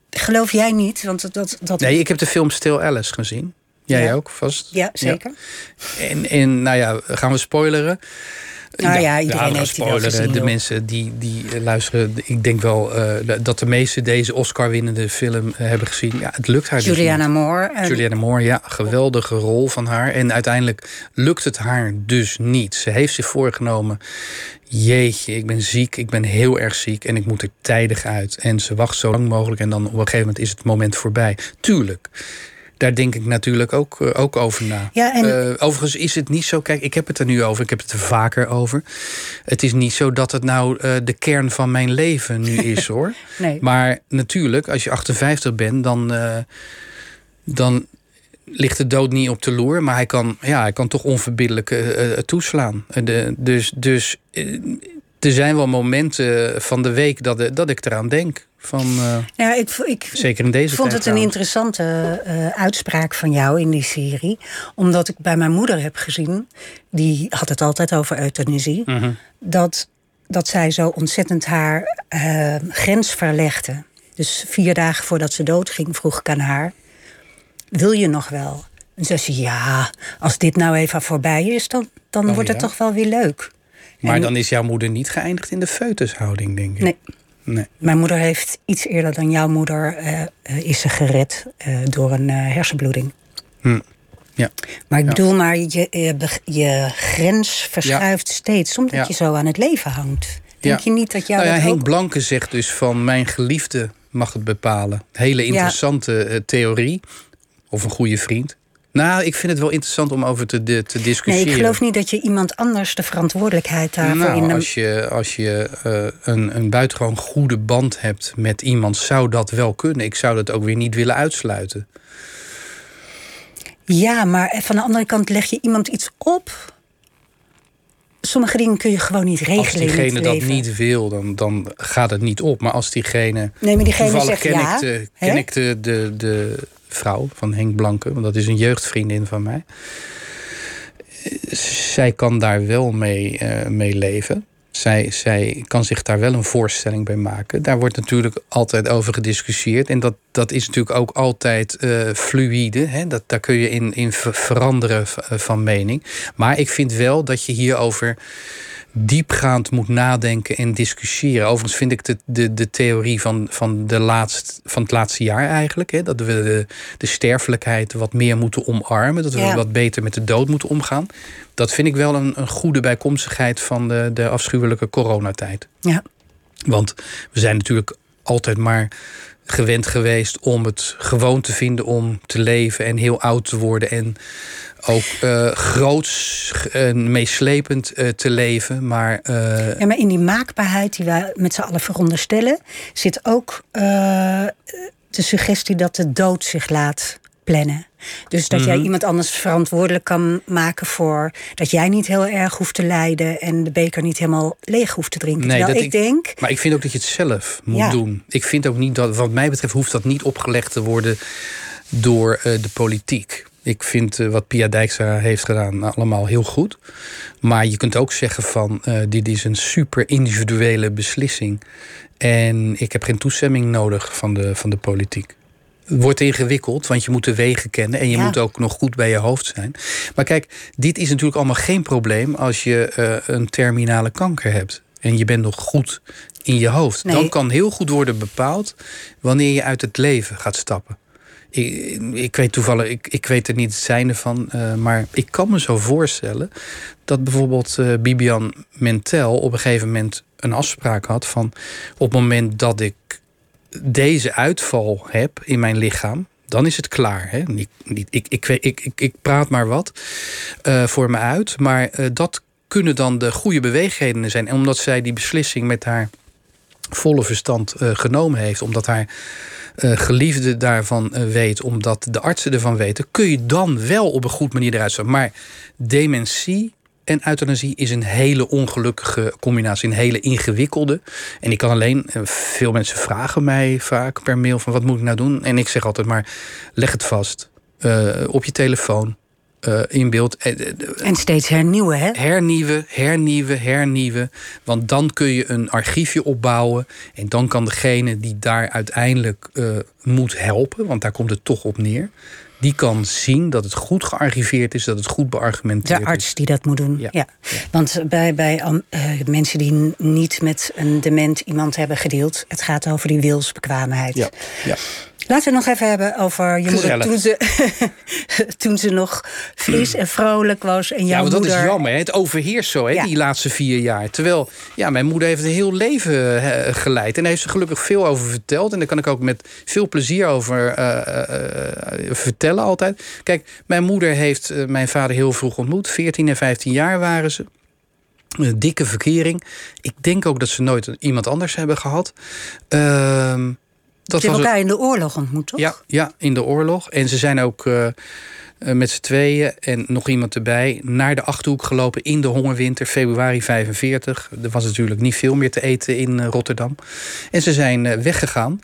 geloof jij niet? Want dat, dat, Nee, ik heb de film Still Alice gezien. Jij Ja. ook vast? Ja, zeker. En, en nou ja, gaan we spoileren? Nou ja, iedereen die wel spoileren. De mensen die, die eh, luisteren, ik denk wel eh, dat de meesten deze Oscar-winnende film eh, hebben gezien. Ja, het lukt haar dus Juliana niet. Moore. Julianne Moore, ja, geweldige rol van haar. En uiteindelijk lukt het haar dus niet. Ze heeft zich voorgenomen: jeetje, ik ben ziek, ik ben heel erg ziek en ik moet er tijdig uit. En ze wacht zo lang mogelijk en dan op een gegeven moment is het moment voorbij. Tuurlijk. Daar denk ik natuurlijk ook, eh, ook over na. Ja, en- Eh, overigens is het niet zo. Kijk, ik heb het er nu over. Ik heb het er vaker over. Het is niet zo dat het nou eh, de kern van mijn leven nu is hoor. Nee. Maar natuurlijk, als je 58 bent, dan, dan ligt de dood niet op de loer. Maar hij kan, ja, hij kan toch onverbiddelijk toeslaan. De, dus dus er zijn wel momenten van de week dat, dat ik eraan denk. Van, eh, Ja, ik, v- ik zeker in deze vond tijd het een interessante eh, uitspraak van jou in die serie. Omdat ik bij mijn moeder heb gezien, die had het altijd over euthanasie. Mhm. Dat, dat zij zo ontzettend haar eh, grens verlegde. Dus vier dagen voordat ze doodging, vroeg ik aan haar: Wil je nog wel? En zei ze: Ja, als dit nou even voorbij is, dan, dan Oh, wordt het toch wel weer leuk. Maar En- dan is jouw moeder niet geëindigd in de foetushouding, denk ik. Nee. Nee. Mijn moeder heeft iets eerder dan jouw moeder eh, eh, is ze gered eh, door een hersenbloeding. Hm. Ja. Maar ik Ja. bedoel, maar je, je, grens verschuift steeds omdat Ja. je zo aan het leven hangt. Denk je niet dat jou nou Henk ook... Blanke zegt dus van mijn geliefde mag het bepalen. Hele interessante theorie. Of een goede vriend. Nou, ik vind het wel interessant om over te, te Nee, discussiëren. ik geloof niet dat je iemand anders de verantwoordelijkheid daarvoor nou, in de... als je, als je eh, een, een buitengewoon goede band hebt met iemand, zou dat wel kunnen. Ik zou dat ook weer niet willen uitsluiten. Ja, maar van de andere kant leg je iemand iets op. Sommige dingen kun je gewoon niet regelen Als diegene dat niet wil, dan, dan gaat het niet op. Maar als diegene. Nee, maar diegene zegt ken ja, ik, de, hè? ken ik de, de, de vrouw van Henk Blanke, want dat is een jeugdvriendin van mij. Zij kan daar wel mee, mee leven. Zij, zij kan zich daar wel een voorstelling bij maken. Daar wordt natuurlijk altijd over gediscussieerd. En dat, dat is natuurlijk ook altijd eh, fluïde. Hè? Dat, daar kun je in, in ver- veranderen van mening. Maar ik vind wel dat je hierover diepgaand moet nadenken en discussiëren. Overigens vind ik de, de, de theorie van, van, de laatst, van het laatste jaar eigenlijk... Hè, dat we de, de sterfelijkheid wat meer moeten omarmen... dat we Ja. wat beter met de dood moeten omgaan... dat vind ik wel een, een goede bijkomstigheid van de, de afschuwelijke coronatijd. Ja. Want we zijn natuurlijk altijd maar gewend geweest om het gewoon te vinden om te leven en heel oud te worden en ook eh groots en meeslepend eh, te leven. Maar eh, Ja, maar in die maakbaarheid die wij met z'n allen veronderstellen, zit ook eh, de suggestie dat de dood zich laat plannen. Dus dat Mhm. jij iemand anders verantwoordelijk kan maken voor dat jij niet heel erg hoeft te lijden en de beker niet helemaal leeg hoeft te drinken. Nee, Terwijl ik ik- denk, Maar ik vind ook dat je het zelf moet Ja. doen. Ik vind ook niet dat, wat mij betreft, hoeft dat niet opgelegd te worden door eh, de politiek. Ik vind eh, wat Pia Dijkstra heeft gedaan nou, allemaal heel goed. Maar je kunt ook zeggen van eh, dit is een super individuele beslissing. En ik heb geen toestemming nodig van de, van de politiek. Wordt ingewikkeld, want je moet de wegen kennen en je Ja. moet ook nog goed bij je hoofd zijn. Maar kijk, dit is natuurlijk allemaal geen probleem als je eh, een terminale kanker hebt en je bent nog goed in je hoofd. Nee. Dan kan heel goed worden bepaald wanneer je uit het leven gaat stappen. ik, ik weet toevallig, ik, ik weet er niet het zijnde van. Uh, maar ik kan me zo voorstellen dat bijvoorbeeld uh, Bibian Mentel op een gegeven moment een afspraak had van op het moment dat ik deze uitval heb in mijn lichaam, dan is het klaar. Hè? Ik, ik, ik, ik, ik, praat maar wat uh, voor me uit. Maar uh, dat kunnen dan de goede beweegredenen zijn. En omdat zij die beslissing met haar volle verstand uh, genomen heeft, omdat haar geliefde daarvan weet, omdat de artsen ervan weten, kun je dan wel op een goed manier eruit staan. Maar dementie en euthanasie is een hele ongelukkige combinatie, een hele ingewikkelde. En ik kan alleen, eh, veel mensen vragen mij vaak per mail van wat moet ik nou doen? En ik zeg altijd maar, leg het vast uh, op je telefoon. Uh, in beeld. En steeds hernieuwen, hè? Hernieuwen, hernieuwen, hernieuwen. Want dan kun je een archiefje opbouwen. En dan kan degene die daar uiteindelijk uh, moet helpen, want daar komt het toch op neer die kan zien dat het goed gearchiveerd is, dat het goed beargumenteerd is. De arts die dat moet doen. Ja. ja. Want bij, bij uh, mensen die niet met een dement iemand hebben gedeeld, het gaat over die wilsbekwaamheid. Ja. ja. Laten we het nog even hebben over je moeder toen ze, toen ze nog fris en vrolijk was. En jouw ja, dat is jammer. Hè? Het overheerst zo, hè, ja. die laatste vier jaar. Terwijl ja, mijn moeder heeft een heel leven geleid. En daar heeft ze gelukkig veel over verteld. En daar kan ik ook met veel plezier over uh, uh, vertellen altijd. Kijk, mijn moeder heeft mijn vader heel vroeg ontmoet. 14 en 15 jaar waren ze. Een dikke verkering. Ik denk ook dat ze nooit iemand anders hebben gehad. Ehm dat ze hebben elkaar in de oorlog ontmoet, toch? Ja, ja, in de oorlog. En ze zijn ook uh, met z'n tweeën en nog iemand erbij naar de achterhoek gelopen in de hongerwinter, februari 45. Er was natuurlijk niet veel meer te eten in uh, Rotterdam. En ze zijn uh, weggegaan.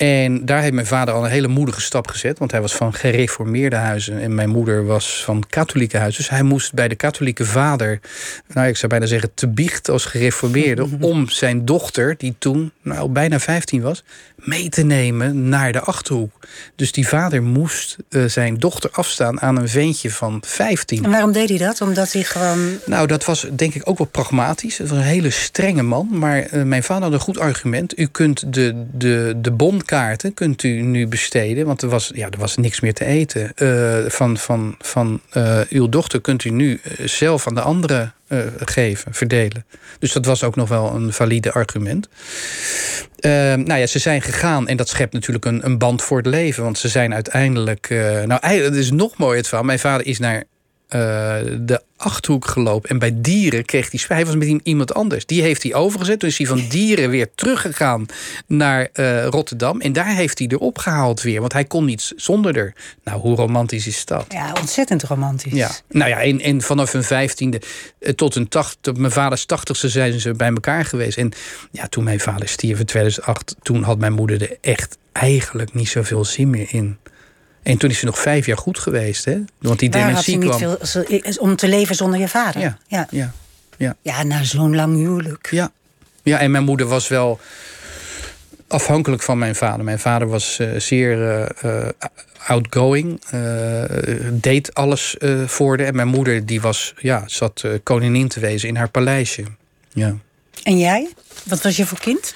En daar heeft mijn vader al een hele moedige stap gezet. Want hij was van gereformeerde huizen. En mijn moeder was van katholieke huizen. Dus hij moest bij de katholieke vader, nou ik zou bijna zeggen, te biecht als gereformeerde. om zijn dochter, die toen nou, bijna 15 was, mee te nemen naar de achterhoek. Dus die vader moest uh, zijn dochter afstaan aan een ventje van 15. En waarom deed hij dat? Omdat hij gewoon. Nou, dat was denk ik ook wel pragmatisch. Het was een hele strenge man. Maar uh, mijn vader had een goed argument. U kunt de, de, de bondkaarten kunt u nu besteden. Want er was, ja, er was niks meer te eten. Uh, van van, van uw dochter kunt u nu zelf aan de andere uh, geven, verdelen. Dus dat was ook nog wel een valide argument. Nou ja, ze zijn gegaan en dat schept natuurlijk een, een band voor het leven. Want ze zijn uiteindelijk. Nou, het is nog mooier het verhaal. Mijn vader is naar de Achterhoek gelopen. En bij dieren kreeg hij spijt. Hij was met iemand anders. Die heeft hij overgezet. Toen is hij van dieren weer teruggegaan naar uh, Rotterdam. En daar heeft hij erop gehaald weer. Want hij kon niet zonder er. Nou, hoe romantisch is dat? Ja, ontzettend romantisch. Ja. Nou ja, en, en vanaf hun vijftiende uh, tot, een tacht, tot mijn vaders tachtigste zijn ze bij elkaar geweest. En ja, toen mijn vader stierf in 2008... toen had mijn moeder er echt eigenlijk niet zoveel zin meer in. En toen is ze nog vijf jaar goed geweest, hè? Want die Waar dementie had kwam. Niet veel, om te leven zonder je vader. Ja, ja, ja. Ja, ja na zo'n lang huwelijk. Ja. ja, en mijn moeder was wel afhankelijk van mijn vader. Mijn vader was uh, zeer uh, outgoing, uh, deed alles voor de. En mijn moeder die was, ja, zat koningin te wezen in haar paleisje. Ja. En jij? Wat was je voor kind?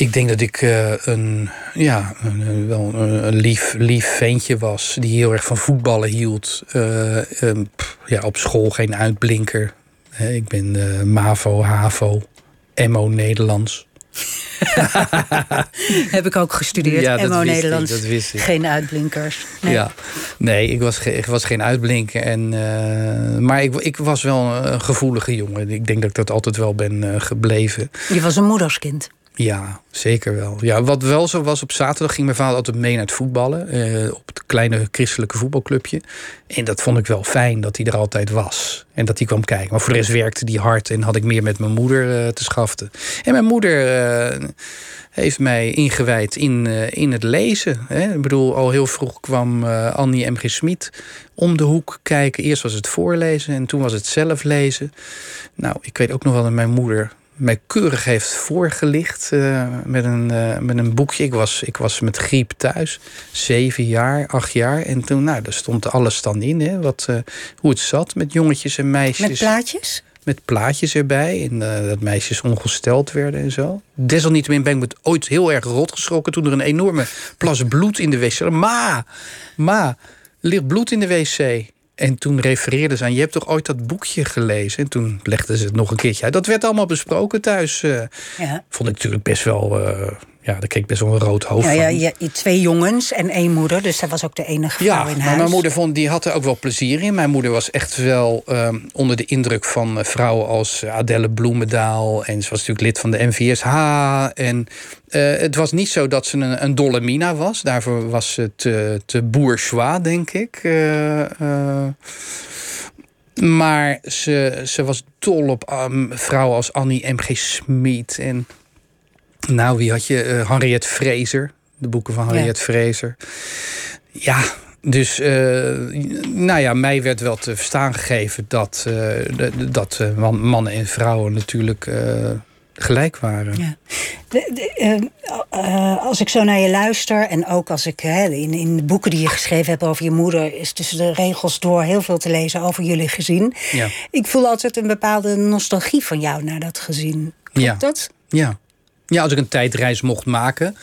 Ik denk dat ik uh, een, ja, een, wel een lief, lief ventje was. Die heel erg van voetballen hield. Uh, um, pff, ja, op school geen uitblinker. He, ik ben uh, MAVO, HAVO, MO Nederlands. Heb ik ook gestudeerd. Ja, MO Nederlands. Ik, dat. Geen uitblinkers. Nee. Ja, nee, ik was, ge ik was geen uitblinker. En, uh, maar ik, ik was wel een gevoelige jongen. Ik denk dat ik dat altijd wel ben uh, gebleven. Je was een moederskind. Ja, zeker wel. Ja, wat wel zo was, op zaterdag ging mijn vader altijd mee naar het voetballen. Eh, op het kleine christelijke voetbalclubje. En dat vond ik wel fijn dat hij er altijd was. En dat hij kwam kijken. Maar voor de rest werkte hij hard en had ik meer met mijn moeder uh, te schaften. En mijn moeder uh, heeft mij ingewijd in, in het lezen. Hè. Ik bedoel, al heel vroeg kwam Annie M.G. Smit om de hoek kijken. Eerst was het voorlezen en toen was het zelf lezen. Nou, ik weet ook nog wel dat mijn moeder mij keurig heeft voorgelicht uh, met, een, uh, met een boekje. Ik was, ik was met griep thuis, zeven jaar, acht jaar. En toen, nou, daar stond alles dan in, hè, wat, uh, hoe het zat met jongetjes en meisjes. Met plaatjes? met plaatjes erbij. En dat meisjes ongesteld werden en zo. Desalniettemin ben ik me ooit heel erg rot geschrokken... toen er een enorme plas bloed in de wc... Ma, ma, er ligt bloed in de wc. En toen refereerden ze aan, je hebt toch ooit dat boekje gelezen? En toen legden ze het nog een keertje uit. Dat werd allemaal besproken thuis. Uh, ja. Vond ik natuurlijk best wel... Uh, ja, daar keek best wel een rood hoofd ja, van. Ja, je, twee jongens en één moeder. Dus dat was ook de enige vrouw ja, in maar huis. mijn moeder vond, die had er ook wel plezier in. Mijn moeder was echt wel uh, onder de indruk van uh, vrouwen als Adelle Bloemendaal. En ze was natuurlijk lid van de NVSH. En uh, het was niet zo dat ze een, een dolle mina was. Daarvoor was ze te, te bourgeois, denk ik. maar ze, ze was dol op um, vrouwen als Annie M.G. Smit en nou, wie had je? Uh, Henriette Fraser. De boeken van Henriette ja. Fraser. Ja, dus uh, nou ja, mij werd wel te verstaan gegeven dat, uh, dat man, mannen en vrouwen natuurlijk gelijk waren. Ja. De, de, als ik zo naar je luister en ook als ik in, in de boeken die je geschreven hebt over je moeder, is tussen de regels door heel veel te lezen over jullie gezin. Ja. Ik voel altijd een bepaalde nostalgie van jou naar dat gezin. Klopt ja. dat? Ja. Ja, als ik een tijdreis mocht maken,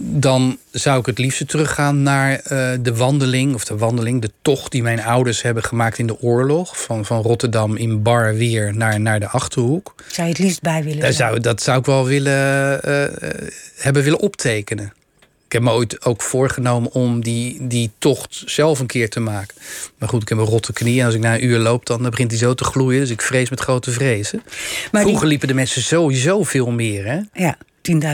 dan zou ik het liefst teruggaan naar uh, de wandeling, of de wandeling, de tocht die mijn ouders hebben gemaakt in de oorlog. Van, van Rotterdam in Bar weer naar, naar de achterhoek. Zou je het liefst bij willen? Daar zou, dat zou ik wel willen, uh, hebben willen optekenen. Ik heb me ooit ook voorgenomen om die, die tocht zelf een keer te maken. Maar goed, ik heb een rotte knie. En als ik na een uur loop, dan begint hij zo te gloeien. Dus ik vrees met grote vrezen. Maar Vroeger die... liepen de mensen sowieso veel meer. Hè? Ja,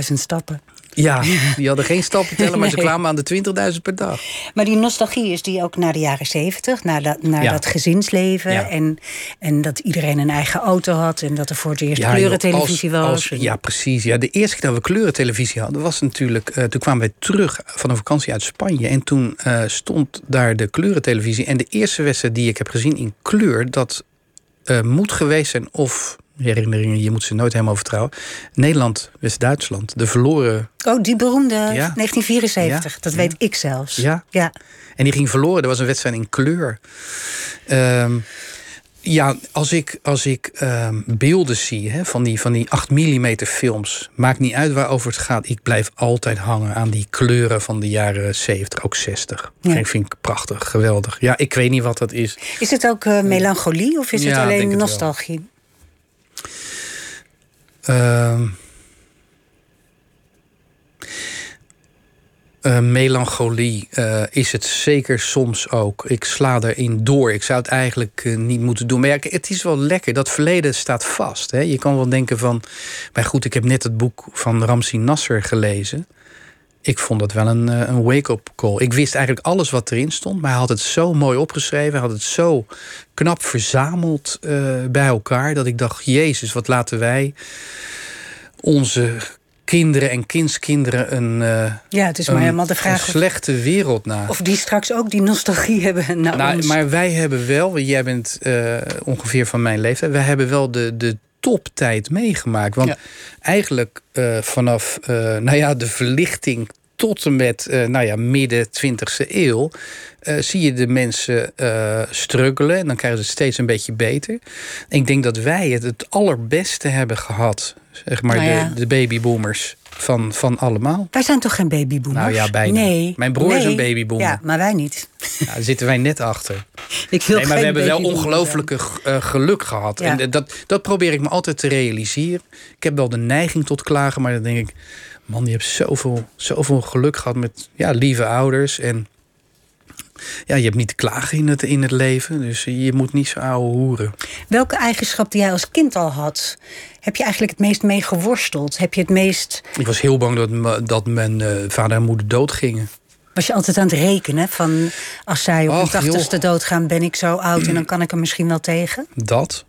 10.000 stappen. Ja, die hadden geen stappen tellen, maar ze kwamen aan de 20.000 per dag. Maar die nostalgie is die ook naar de jaren 70, naar dat, naar ja. dat gezinsleven. Ja. En, en dat iedereen een eigen auto had en dat er voor het eerst ja, kleurentelevisie joh, was. Als, ja, precies. Ja, de eerste keer dat we kleurentelevisie hadden, was natuurlijk. Uh, toen kwamen wij terug van een vakantie uit Spanje. En toen uh, stond daar de kleurentelevisie. En de eerste wedstrijd die ik heb gezien in kleur, dat uh, moet geweest zijn of herinneringen, je moet ze nooit helemaal vertrouwen. Nederland, West-Duitsland, de verloren. Oh, die beroemde ja. 1974, ja. dat weet ik zelfs. Ja. ja. En die ging verloren. Er was een wedstrijd in kleur. Um, ja, als ik, als ik um, beelden zie hè, van, die, van die 8 mm films, maakt niet uit waarover het gaat. Ik blijf altijd hangen aan die kleuren van de jaren 70, ook 60. Ja. Ik vind ik prachtig, geweldig. Ja, ik weet niet wat dat is. Is het ook uh, melancholie of is het alleen nostalgie? Uh, uh, melancholie uh, is het zeker soms ook. Ik sla erin door. Ik zou het eigenlijk uh, niet moeten doen. Maar ja, het is wel lekker. Dat verleden staat vast. Hè? Je kan wel denken van... Maar goed, ik heb net het boek van Ramsi Nasser gelezen. Ik vond dat wel een, een wake-up call. Ik wist eigenlijk alles wat erin stond. Maar hij had het zo mooi opgeschreven. Hij had het zo knap verzameld bij elkaar. Dat ik dacht, jezus, wat laten wij onze kinderen en kindskinderen een, uh, ja, het is maar helemaal de vraag een slechte wereld na. Of die straks ook die nostalgie hebben naar nou, ons. Maar wij hebben wel, jij bent uh, ongeveer van mijn leeftijd... wij hebben wel de, de toptijd meegemaakt. Want ja. eigenlijk uh, vanaf nou ja, de verlichting tot en met nou ja, midden 20e eeuw... zie je de mensen struggelen en dan krijgen ze het steeds een beetje beter. En ik denk dat wij het het allerbeste hebben gehad zeg maar, nou ja. de, de babyboomers van, van allemaal. Wij zijn toch geen babyboomers? Nou ja, bijna. Nee. Mijn broer nee. is een babyboomer. Ja, maar wij niet. Ja, daar zitten wij net achter. Ik wil nee, maar we hebben wel ongelooflijke uh, geluk gehad. Ja. En dat, dat probeer ik me altijd te realiseren. Ik heb wel de neiging tot klagen, maar dan denk ik... man, je hebt zoveel, zoveel geluk gehad met ja, lieve ouders... en ja, je hebt niet te klagen in het, in het leven. Dus je moet niet zo ouwe hoeren. Welke eigenschap die jij als kind al had, heb je eigenlijk het meest mee geworsteld? Heb je het meest. Ik was heel bang dat, dat mijn uh, vader en moeder doodgingen. Was je altijd aan het rekenen van als zij op hun tachtigste doodgaan, ben ik zo oud en dan kan ik er misschien wel tegen? Dat.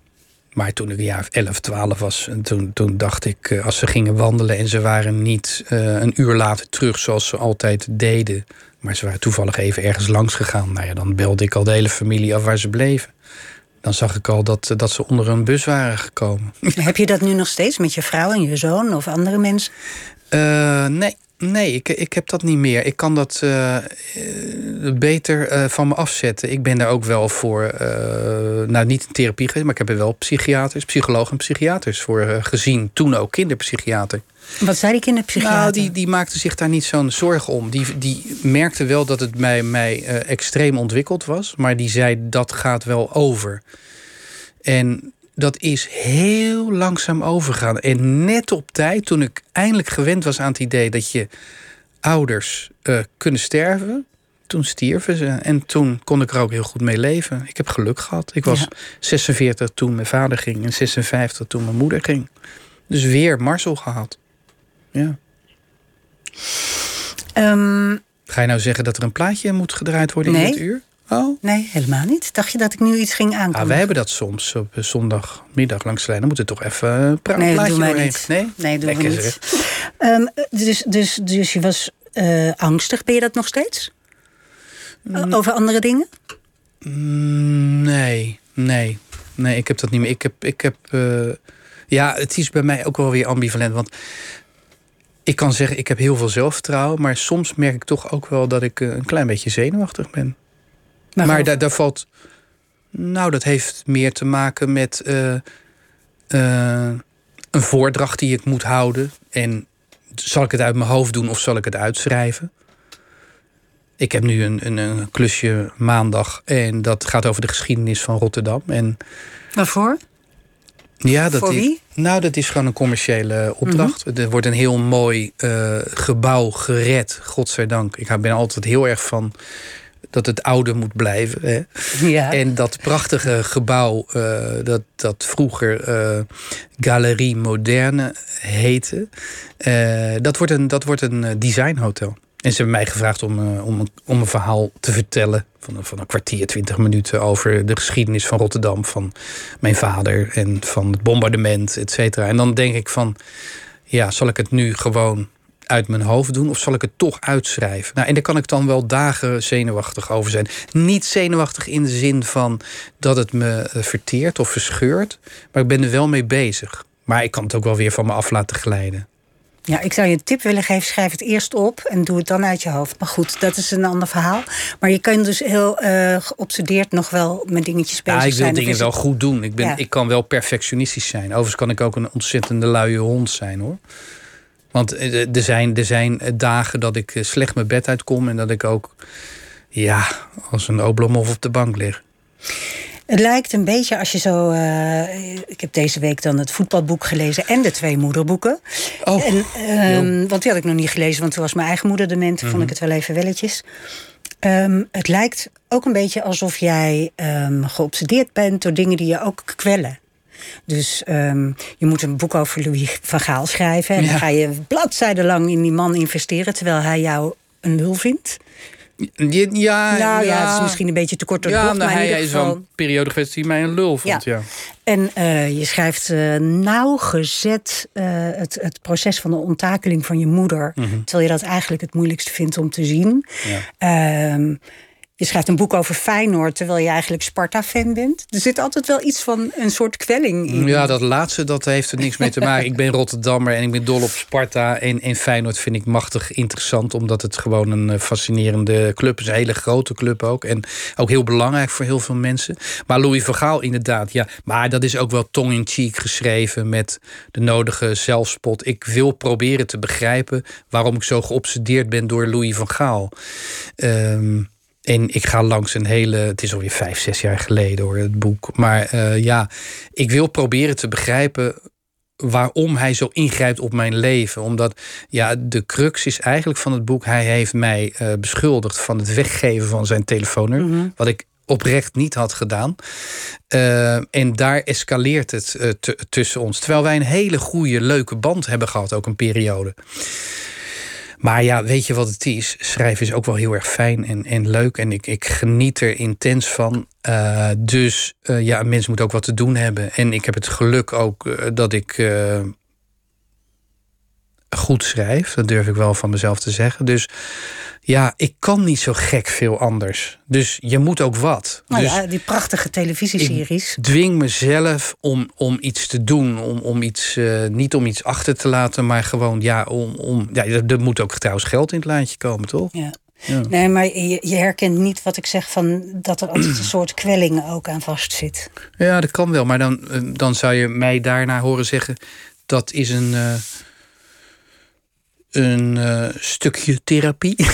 Maar toen ik een jaar 11, 12 was, toen, toen dacht ik, als ze gingen wandelen en ze waren niet uh, een uur later terug zoals ze altijd deden, maar ze waren toevallig even ergens langs gegaan. Nou ja, dan belde ik al de hele familie af waar ze bleven. Dan zag ik al dat, dat ze onder een bus waren gekomen. Heb je dat nu nog steeds met je vrouw en je zoon of andere mensen? Uh, nee. Nee, ik, ik heb dat niet meer. Ik kan dat uh, beter uh, van me afzetten. Ik ben daar ook wel voor, nou niet in therapie geweest, maar ik heb er wel psychiaters, psychologen en psychiaters voor gezien. Toen ook kinderpsychiater. Wat zei die kinderpsychiater? Nou, die, die maakte zich daar niet zo'n zorgen om. Die, die merkte wel dat het bij mij extreem ontwikkeld was, maar die zei dat gaat wel over. En dat is heel langzaam overgegaan. En net op tijd, toen ik eindelijk gewend was aan het idee dat je ouders uh, kunnen sterven, toen stierven ze. En toen kon ik er ook heel goed mee leven. Ik heb geluk gehad. Ik was 46 toen mijn vader ging en 56 toen mijn moeder ging. Dus weer Marcel gehad. Ja. Um, Ga je nou zeggen dat er een plaatje moet gedraaid worden nee. in dit uur? Oh. Nee, helemaal niet. Dacht je dat ik nu iets ging aankomen? Ah, wij hebben dat soms op zondagmiddag langs de lijn. Dan moet het toch even een pra nee, plaatje doen wij doorheen. niet. Nee, nee doen we niet. Um, dus, dus, dus je was uh, angstig. Ben je dat nog steeds? Mm. Over andere dingen? Mm, nee, nee. Nee, ik heb dat niet meer. Ik heb... Ik heb uh, ja, het is bij mij ook wel weer ambivalent. Want ik kan zeggen, ik heb heel veel zelfvertrouwen. Maar soms merk ik toch ook wel dat ik een klein beetje zenuwachtig ben. Maar, maar daar, daar valt. Nou, dat heeft meer te maken met uh, uh, een voordracht die ik moet houden. En zal ik het uit mijn hoofd doen of zal ik het uitschrijven? Ik heb nu een, een, een klusje maandag en dat gaat over de geschiedenis van Rotterdam. En Waarvoor? Ja, dat Voor is, wie? Nou, dat is gewoon een commerciële opdracht. Mm -hmm. Er wordt een heel mooi uh, gebouw gered, godzijdank. Ik ben altijd heel erg van dat het oude moet blijven. Hè? Ja. En dat prachtige gebouw, uh, dat, dat vroeger uh, Galerie Moderne heette, uh, dat wordt een, dat wordt een designhotel. En ze hebben mij gevraagd om, om, om een verhaal te vertellen van, van een kwartier, twintig minuten over de geschiedenis van Rotterdam, van mijn vader en van het bombardement, et cetera. En dan denk ik van, ja, zal ik het nu gewoon uit mijn hoofd doen of zal ik het toch uitschrijven? Nou, en daar kan ik dan wel dagen zenuwachtig over zijn. Niet zenuwachtig in de zin van dat het me verteert of verscheurt, maar ik ben er wel mee bezig. Maar ik kan het ook wel weer van me af laten glijden. Ja, ik zou je een tip willen geven. Schrijf het eerst op en doe het dan uit je hoofd. Maar goed, dat is een ander verhaal. Maar je kan dus heel uh, geobsedeerd nog wel met dingetjes bezig zijn. Ja, ik wil zijn. dingen wel goed doen. Ik, ben, Ja. ik kan wel perfectionistisch zijn. Overigens kan ik ook een ontzettende luie hond zijn hoor. Want eh, er zijn, er zijn dagen dat ik eh, slecht mijn bed uitkom en dat ik ook ja, als een oblomov op de bank lig. Het lijkt een beetje als je zo. eh, ik heb deze week dan het voetbalboek gelezen en de twee moederboeken. Oh, En, ehm, want die had ik nog niet gelezen, want toen was mijn eigen moeder dement. Vond ik het wel even welletjes. Ehm, het lijkt ook een beetje alsof jij ehm, geobsedeerd bent door dingen die je ook kwellen. Dus ehm, je moet een boek over Louis van Gaal schrijven. En Ja. dan ga je bladzijdenlang in die man investeren, terwijl hij jou een lul vindt. Ja, ja, nou ja, het is misschien een beetje te kort door de Ja, bocht, nou, maar hij ieder is wel geval... een periode geweest die mij een lul vond. Ja. En eh, je schrijft eh, nauwgezet eh, het, het proces van de onttakeling van je moeder. Terwijl je dat eigenlijk het moeilijkste vindt om te zien. Ja. Je schrijft een boek over Feyenoord, terwijl je eigenlijk Sparta-fan bent. Er zit altijd wel iets van een soort kwelling in. Ja, dat laatste dat heeft er niks mee te maken. ik ben Rotterdammer en ik ben dol op Sparta. En, en Feyenoord vind ik machtig interessant, omdat het gewoon een eh, fascinerende club is. Een hele grote club ook. En ook heel belangrijk voor heel veel mensen. Maar Louis van Gaal inderdaad, ja. Maar dat is ook wel tong-in-cheek geschreven met de nodige zelfspot. Ik wil proberen te begrijpen waarom ik zo geobsedeerd ben door Louis van Gaal. Ehm, en ik ga langs een hele. Het is alweer vijf, zes jaar geleden hoor, het boek. Maar eh, ja, ik wil proberen te begrijpen waarom hij zo ingrijpt op mijn leven. Omdat ja, de crux is eigenlijk van het boek. Hij heeft mij eh, beschuldigd van het weggeven van zijn telefoonnummer. Wat ik oprecht niet had gedaan. Eh, en daar escaleert het tussen ons. Terwijl wij een hele goede, leuke band hebben gehad, ook een periode. Maar ja, weet je wat het is? Schrijven is ook wel heel erg fijn en, en leuk. En ik, ik geniet er intens van. Uh, dus uh, ja, een mens moet ook wat te doen hebben. En ik heb het geluk ook uh, dat ik goed schrijf. Dat durf ik wel van mezelf te zeggen. Dus Ja, ik kan niet zo gek veel anders. Dus je moet ook wat. Nou dus ja, die prachtige televisieseries. ik dwing mezelf om, om iets te doen. Om, om iets, eh, niet om iets achter te laten, maar gewoon, ja, om. om ja, er, moet ook trouwens geld in het laadje komen, toch? Ja. Ja. Nee, maar je, je herkent niet wat ik zeg van dat er altijd een soort kwelling ook aan vastzit. Ja, dat kan wel. Maar dan, eh, dan zou je mij daarna horen zeggen... dat is een, eh, een eh, stukje therapie.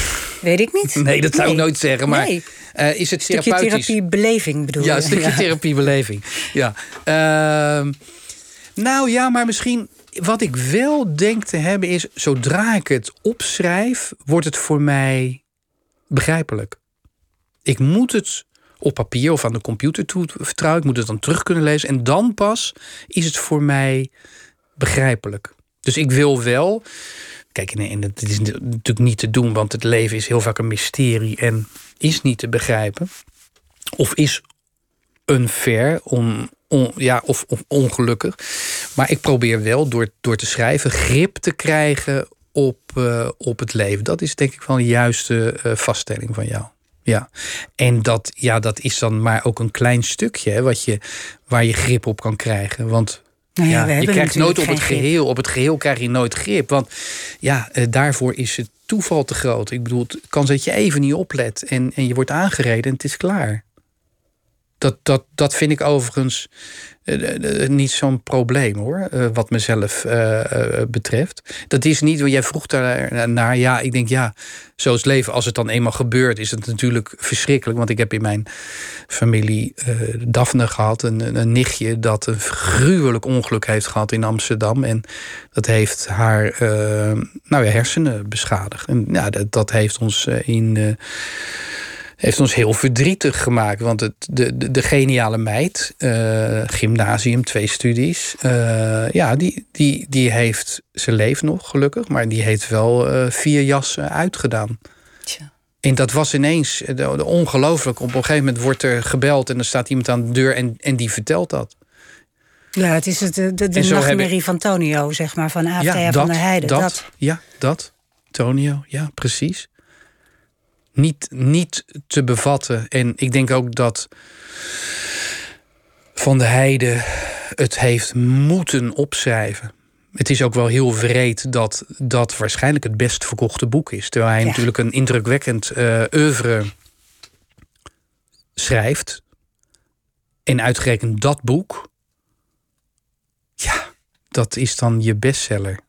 Weet ik niet. nee, dat zou ik nooit zeggen. Maar Nee. eh, is het Stukje therapeutisch? therapiebeleving bedoel Ja, je? een stukje therapiebeleving. Ja. Ehm, nou ja, maar misschien... Wat ik wel denk te hebben is... zodra ik het opschrijf, wordt het voor mij begrijpelijk. Ik moet het op papier of aan de computer toe vertrouwen. Ik moet het dan terug kunnen lezen. En dan pas is het voor mij begrijpelijk. Dus ik wil wel... Kijk, en, het is natuurlijk niet te doen... want het leven is heel vaak een mysterie... en is niet te begrijpen. Of is unfair, on, ja, of, of ongelukkig. Maar ik probeer wel door, door te schrijven grip te krijgen op, eh, op het leven. Dat is denk ik wel een juiste eh, vaststelling van jou. Ja, en dat, ja, dat is dan maar ook een klein stukje wat je, waar je grip op kan krijgen. Want Nou ja, je krijgt nooit op het grip. geheel. Op het geheel krijg je nooit grip. Want ja, eh, daarvoor is het toeval te groot. Ik bedoel, het kan dat je even niet oplet en, en je wordt aangereden en het is klaar. Dat, dat, dat vind ik overigens niet zo'n probleem hoor, eh, wat mezelf eh, eh, betreft. Dat is niet, jij vroeg daar naar, ja, ik denk ja, zo leven. Als het dan eenmaal gebeurt, is het natuurlijk verschrikkelijk. Want ik heb in mijn familie eh Daphne gehad, een, een- nichtje dat een gruwelijk ongeluk heeft gehad in Amsterdam. En dat heeft haar eh, nou ja, hersenen beschadigd. En ja, dat, dat heeft ons eh, in. eh, heeft ons heel verdrietig gemaakt. Want het, de, de, de geniale meid, eh, gymnasium, twee studies. eh, ja, die, die, die heeft, ze leeft nog gelukkig, maar die heeft wel eh, vier jassen uitgedaan. Tja. En dat was ineens ongelooflijk. Op een gegeven moment wordt er gebeld en dan staat iemand aan de deur en, en die vertelt dat. Ja, het is het, de, de, nachtmerrie van Tonio, zeg maar, van AFTA van der Heijden. dat, Dat. Ja, dat. Tonio, ja, precies. Niet, niet te bevatten. En ik denk ook dat Van der Heijden het heeft moeten opschrijven. Het is ook wel heel vreed dat dat waarschijnlijk het best verkochte boek is. Terwijl hij Ja. natuurlijk een indrukwekkend eh oeuvre schrijft. En uitgerekend dat boek. Ja, dat is dan je bestseller.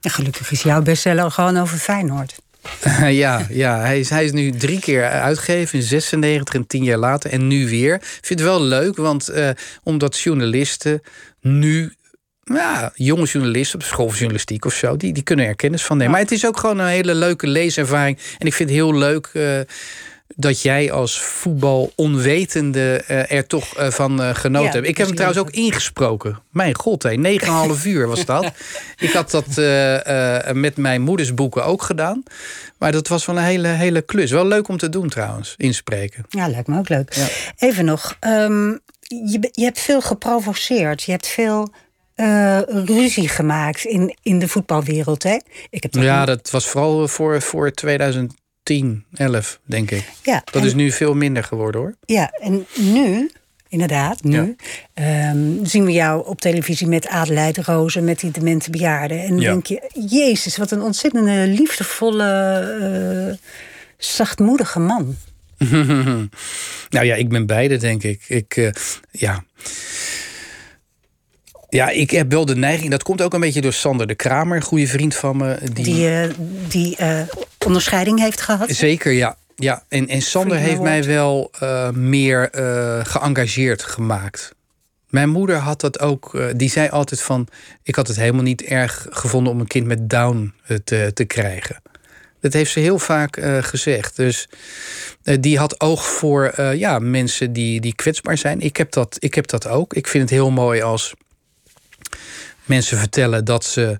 En gelukkig is jouw bestseller gewoon over Feyenoord. ja, ja hij, is, hij is nu drie keer uitgegeven in 96 en tien jaar later. En nu weer. Ik vind het wel leuk, want eh, omdat journalisten nu. Ja, jonge journalisten op school van journalistiek of zo, die, die kunnen er kennis van nemen. Maar het is ook gewoon een hele leuke leeservaring. En ik vind het heel leuk eh, dat jij als voetbal onwetende eh, er toch eh, van eh, genoten Ja, hebt. Ik heb hem trouwens ook ingesproken. Mijn god, hé, 9,5 uur was dat. Ik had dat met mijn moeders boeken ook gedaan. Maar dat was wel een hele, hele klus. Wel leuk om te doen trouwens, inspreken. Ja, lijkt me ook leuk. Ja. Even nog, ehm, je, je hebt veel geprovoceerd. Je hebt veel ruzie gemaakt in, in de voetbalwereld, hè? Ik heb Ja, dat was vooral voor, voor 2010, 11, denk ik. ja, Dat is nu veel minder geworden hoor. Ja, en nu, inderdaad, nu ehm, zien we jou op televisie met Adelheid Rozen, met die demente bejaarden. En dan Ja. denk je, jezus, wat een ontzettende liefdevolle, eh, zachtmoedige man. nou ja, ik ben beide, denk ik. Ik, eh, ja. Ja, ik heb wel de neiging. Dat komt ook een beetje door Sander de Kramer, een goede vriend van me. Die, Die, eh, die eh, onderscheiding heeft gehad. Zeker, ja. ja. En, en Sander heeft mij wel eh, meer geëngageerd gemaakt. Mijn moeder had dat ook. die zei altijd van. Ik had het helemaal niet erg gevonden om een kind met Down te, te krijgen. Dat heeft ze heel vaak gezegd. Dus die had oog voor ja, mensen die, die kwetsbaar zijn. Ik heb, dat, ik heb dat ook. Ik vind het heel mooi als mensen vertellen dat ze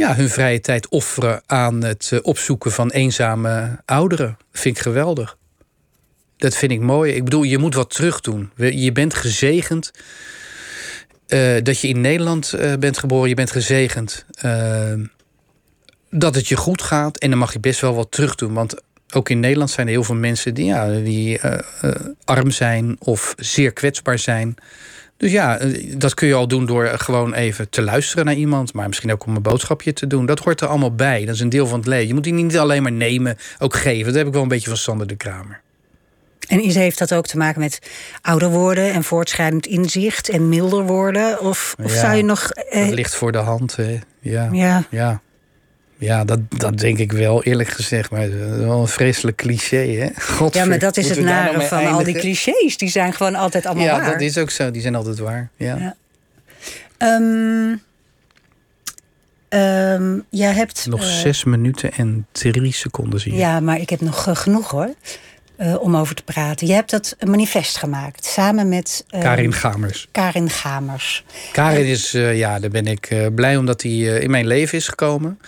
ja, hun vrije tijd offeren aan het eh, opzoeken van eenzame ouderen. Vind ik geweldig. Dat vind ik mooi. Ik bedoel, je moet wat terug doen. Je bent gezegend eh, dat je in Nederland eh, bent geboren. Je bent gezegend dat het je goed gaat. En dan mag je best wel wat terug doen. Want ook in Nederland zijn er heel veel mensen die, ja, die arm zijn of zeer kwetsbaar zijn. Dus ja, dat kun je al doen door gewoon even te luisteren naar iemand. Maar misschien ook om een boodschapje te doen. Dat hoort er allemaal bij. Dat is een deel van het leven. Je moet die niet alleen maar nemen, ook geven. Dat heb ik wel een beetje van Sander de Kramer. En is, heeft dat ook te maken met ouder worden en voortschrijdend inzicht en milder worden? Of, of zou je nog. Eh... Dat ligt voor de hand. Hè. Ja. ja. ja. Ja, dat, dat denk ik wel, eerlijk gezegd. Maar wel een vreselijk cliché, hè? ja, maar dat is het nare nou van al die clichés. Die zijn gewoon altijd allemaal ja, waar. Ja, dat is ook zo. Die zijn altijd waar, ja. ja. Um, um, jij hebt... Nog uh, zes minuten en drie seconden, zie je. Ja, maar ik heb nog uh, genoeg, hoor. Uh, om over te praten. Je hebt dat manifest gemaakt samen met. Uh, Karin Gamers. Karin Gamers. Karin is, uh, ja, daar ben ik blij omdat hij in mijn leven is gekomen.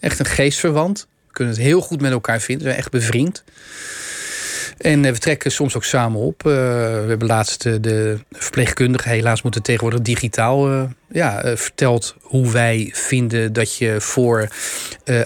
Echt een geestverwant. We kunnen het heel goed met elkaar vinden. We zijn echt bevriend. En we trekken soms ook samen op. we hebben laatst de verpleegkundige, helaas moeten tegenwoordig digitaal, ja, verteld hoe wij vinden dat je voor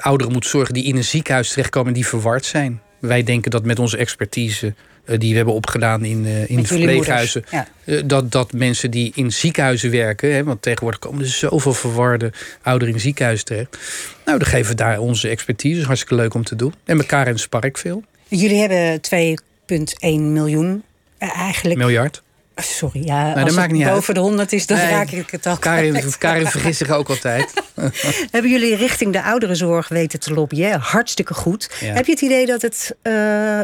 ouderen moet zorgen die in een ziekenhuis terechtkomen en die verward zijn. Wij denken dat met onze expertise uh, die we hebben opgedaan in, uh, in verpleeghuizen. Ja. Uh, dat, dat mensen die in ziekenhuizen werken, hè, want tegenwoordig komen er zoveel verwarde ouderen in ziekenhuizen terecht. Nou, dan geven we daar onze expertise. is hartstikke leuk om te doen. En elkaar in spark veel. Jullie hebben 2,1 miljoen eigenlijk. Miljard. Sorry, ja, nou, als het niet boven uit. de 100 is, dan nee, raak ik het al. Karin, Karin vergist zich ook altijd. Hebben jullie richting de ouderenzorg weten te lobbyen? Hartstikke goed. Ja. Heb je het idee dat het uh,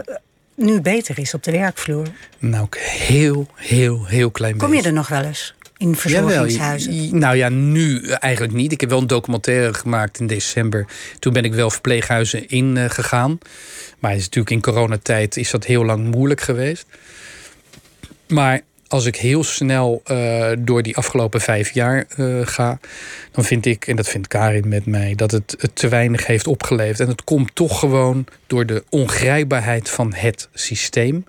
nu beter is op de werkvloer? Nou, heel, heel, heel klein Kom je er nog wel eens? In verzorgingshuizen? Jawel, nou ja, nu eigenlijk niet. Ik heb wel een documentaire gemaakt in december. Toen ben ik wel verpleeghuizen ingegaan. Uh, maar is natuurlijk in coronatijd is dat heel lang moeilijk geweest. Maar als ik heel snel uh, door die afgelopen vijf jaar uh, ga, dan vind ik, en dat vindt Karin met mij, dat het, het te weinig heeft opgeleverd. En het komt toch gewoon door de ongrijpbaarheid van het systeem.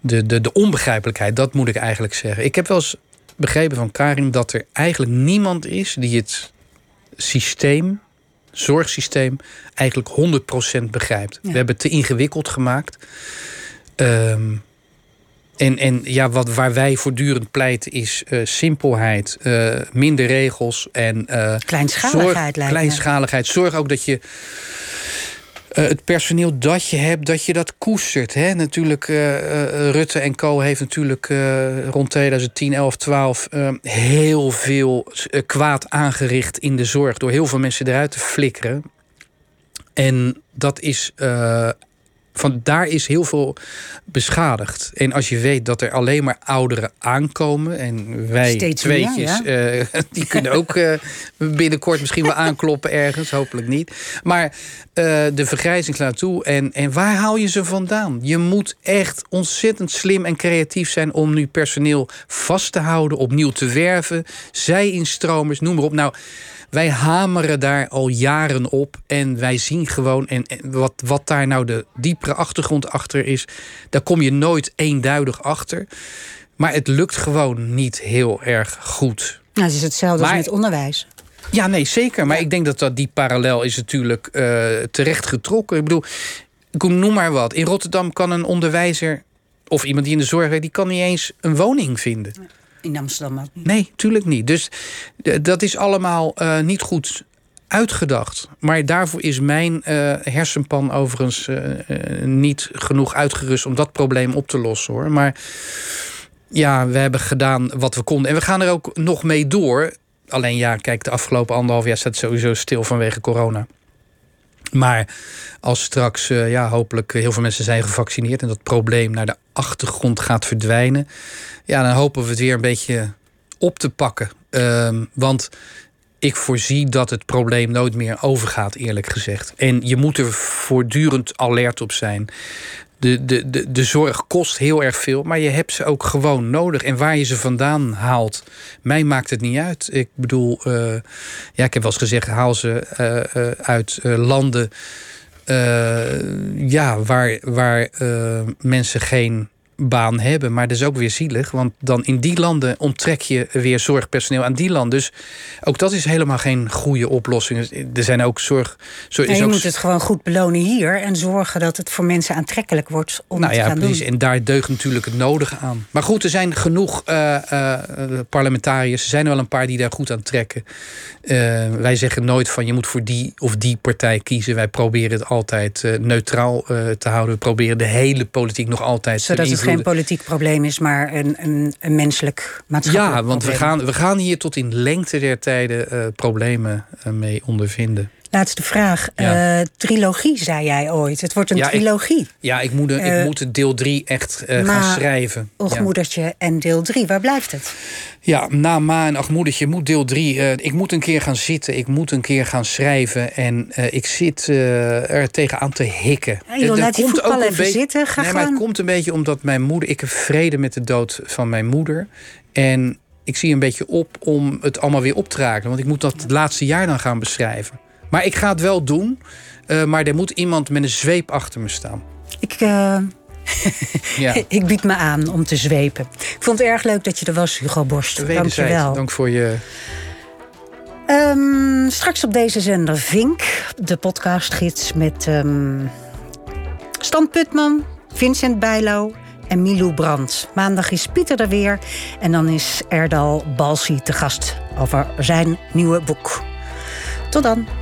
De, de, de onbegrijpelijkheid, dat moet ik eigenlijk zeggen. Ik heb wel eens begrepen van Karin dat er eigenlijk niemand is die het systeem, zorgsysteem, eigenlijk 100% begrijpt. Ja. We hebben het te ingewikkeld gemaakt. Um, en, en ja, wat, waar wij voortdurend pleiten is uh, simpelheid, uh, minder regels en. Uh, kleinschaligheid, zorg, Kleinschaligheid. Zorg ook dat je. het personeel dat je hebt, dat je dat koestert. Hè? Natuurlijk, Rutte en Co. heeft natuurlijk rond 2010, 11, 12 heel veel kwaad aangericht in de zorg. Door heel veel mensen eruit te flikkeren. En dat is van daar is heel veel beschadigd. En als je weet dat er alleen maar ouderen aankomen en wij Steeds tweetjes, meer, ja? uh, die kunnen ook uh, binnenkort misschien wel aankloppen ergens, hopelijk niet. Maar uh, de vergrijzing slaat toe. En, en waar haal je ze vandaan? Je moet echt ontzettend slim en creatief zijn om nu personeel vast te houden, opnieuw te werven, zij-instromers, noem maar op. Nou wij hameren daar al jaren op en wij zien gewoon, en, wat, wat daar nou de diepere achtergrond achter is, daar kom je nooit eenduidig achter. Maar het lukt gewoon niet heel erg goed. Nou, het is hetzelfde maar, als met onderwijs. Ja, nee, zeker. Maar ja. ik denk dat, dat die parallel is natuurlijk uh, terecht getrokken. Ik bedoel, ik noem maar wat. In Rotterdam kan een onderwijzer of iemand die in de zorg werkt, die kan niet eens een woning vinden. In Amsterdam ook. Nee, tuurlijk niet. Dus dat is allemaal uh, niet goed uitgedacht. Maar daarvoor is mijn uh, hersenpan overigens niet genoeg uitgerust om dat probleem op te lossen hoor. Maar ja, we hebben gedaan wat we konden. En we gaan er ook nog mee door. Alleen ja, kijk, de afgelopen anderhalf jaar staat sowieso stil vanwege corona. Maar als straks uh, ja, hopelijk heel veel mensen zijn gevaccineerd en dat probleem naar de achtergrond gaat verdwijnen, ja, dan hopen we het weer een beetje op te pakken. Um, want ik voorzie dat het probleem nooit meer overgaat, eerlijk gezegd. En je moet er voortdurend alert op zijn. De, de, de, de zorg kost heel erg veel, maar je hebt ze ook gewoon nodig. En waar je ze vandaan haalt, mij maakt het niet uit. Ik bedoel, uh, ja, ik heb wel eens gezegd, haal ze uh, uh, uit landen ja, waar, waar mensen geen baan hebben. Maar dat is ook weer zielig, want dan in die landen onttrek je weer zorgpersoneel aan die landen. Dus ook dat is helemaal geen goede oplossing. Er zijn ook zorg. zorg je moet het gewoon goed belonen hier en zorgen dat het voor mensen aantrekkelijk wordt om nou ja, te gaan precies. doen. En daar deugt natuurlijk het nodige aan. Maar goed, er zijn genoeg uh, uh, parlementariërs. Er zijn er wel een paar die daar goed aan trekken. Uh, wij zeggen nooit van je moet voor die of die partij kiezen. Wij proberen het altijd neutraal te houden. We proberen de hele politiek nog altijd Zodat het geen politiek probleem is, maar een, een, een menselijk maatschappelijk Ja, want probleem. we gaan, we gaan hier tot in lengte der tijden uh, problemen uh, mee ondervinden. Laatste vraag. Ja. Uh, trilogie, zei jij ooit. Het wordt een ja, trilogie. Ik, ja, ik moet, uh, ik moet deel 3 echt uh, gaan schrijven. Ochmoedertje ja. en deel 3, waar blijft het? Ja, na Ma en Achmoedertje moet deel 3. ik moet een keer gaan zitten, ik moet een keer gaan schrijven. En ik zit er tegenaan te hikken. Hey joh, laat die voetbal even beetje, zitten. Ga nee, maar het komt een beetje omdat mijn moeder... Ik heb vrede met de dood van mijn moeder. En ik zie een beetje op om het allemaal weer op te raken. Want ik moet dat het laatste jaar dan gaan beschrijven. Maar ik ga het wel doen. Uh, maar er moet iemand met een zweep achter me staan. Ik, uh, ja. ik bied me aan om te zwepen. Ik vond het erg leuk dat je er was, Hugo Borst. Dank je wel. Dank voor je... Um, straks op deze zender Vink, de podcastgids met um, Stan Putman, Vincent Bijlo en Milou Brandt. Maandag is Pieter er weer en dan is Erdal Balsi te gast over zijn nieuwe boek. Tot dan.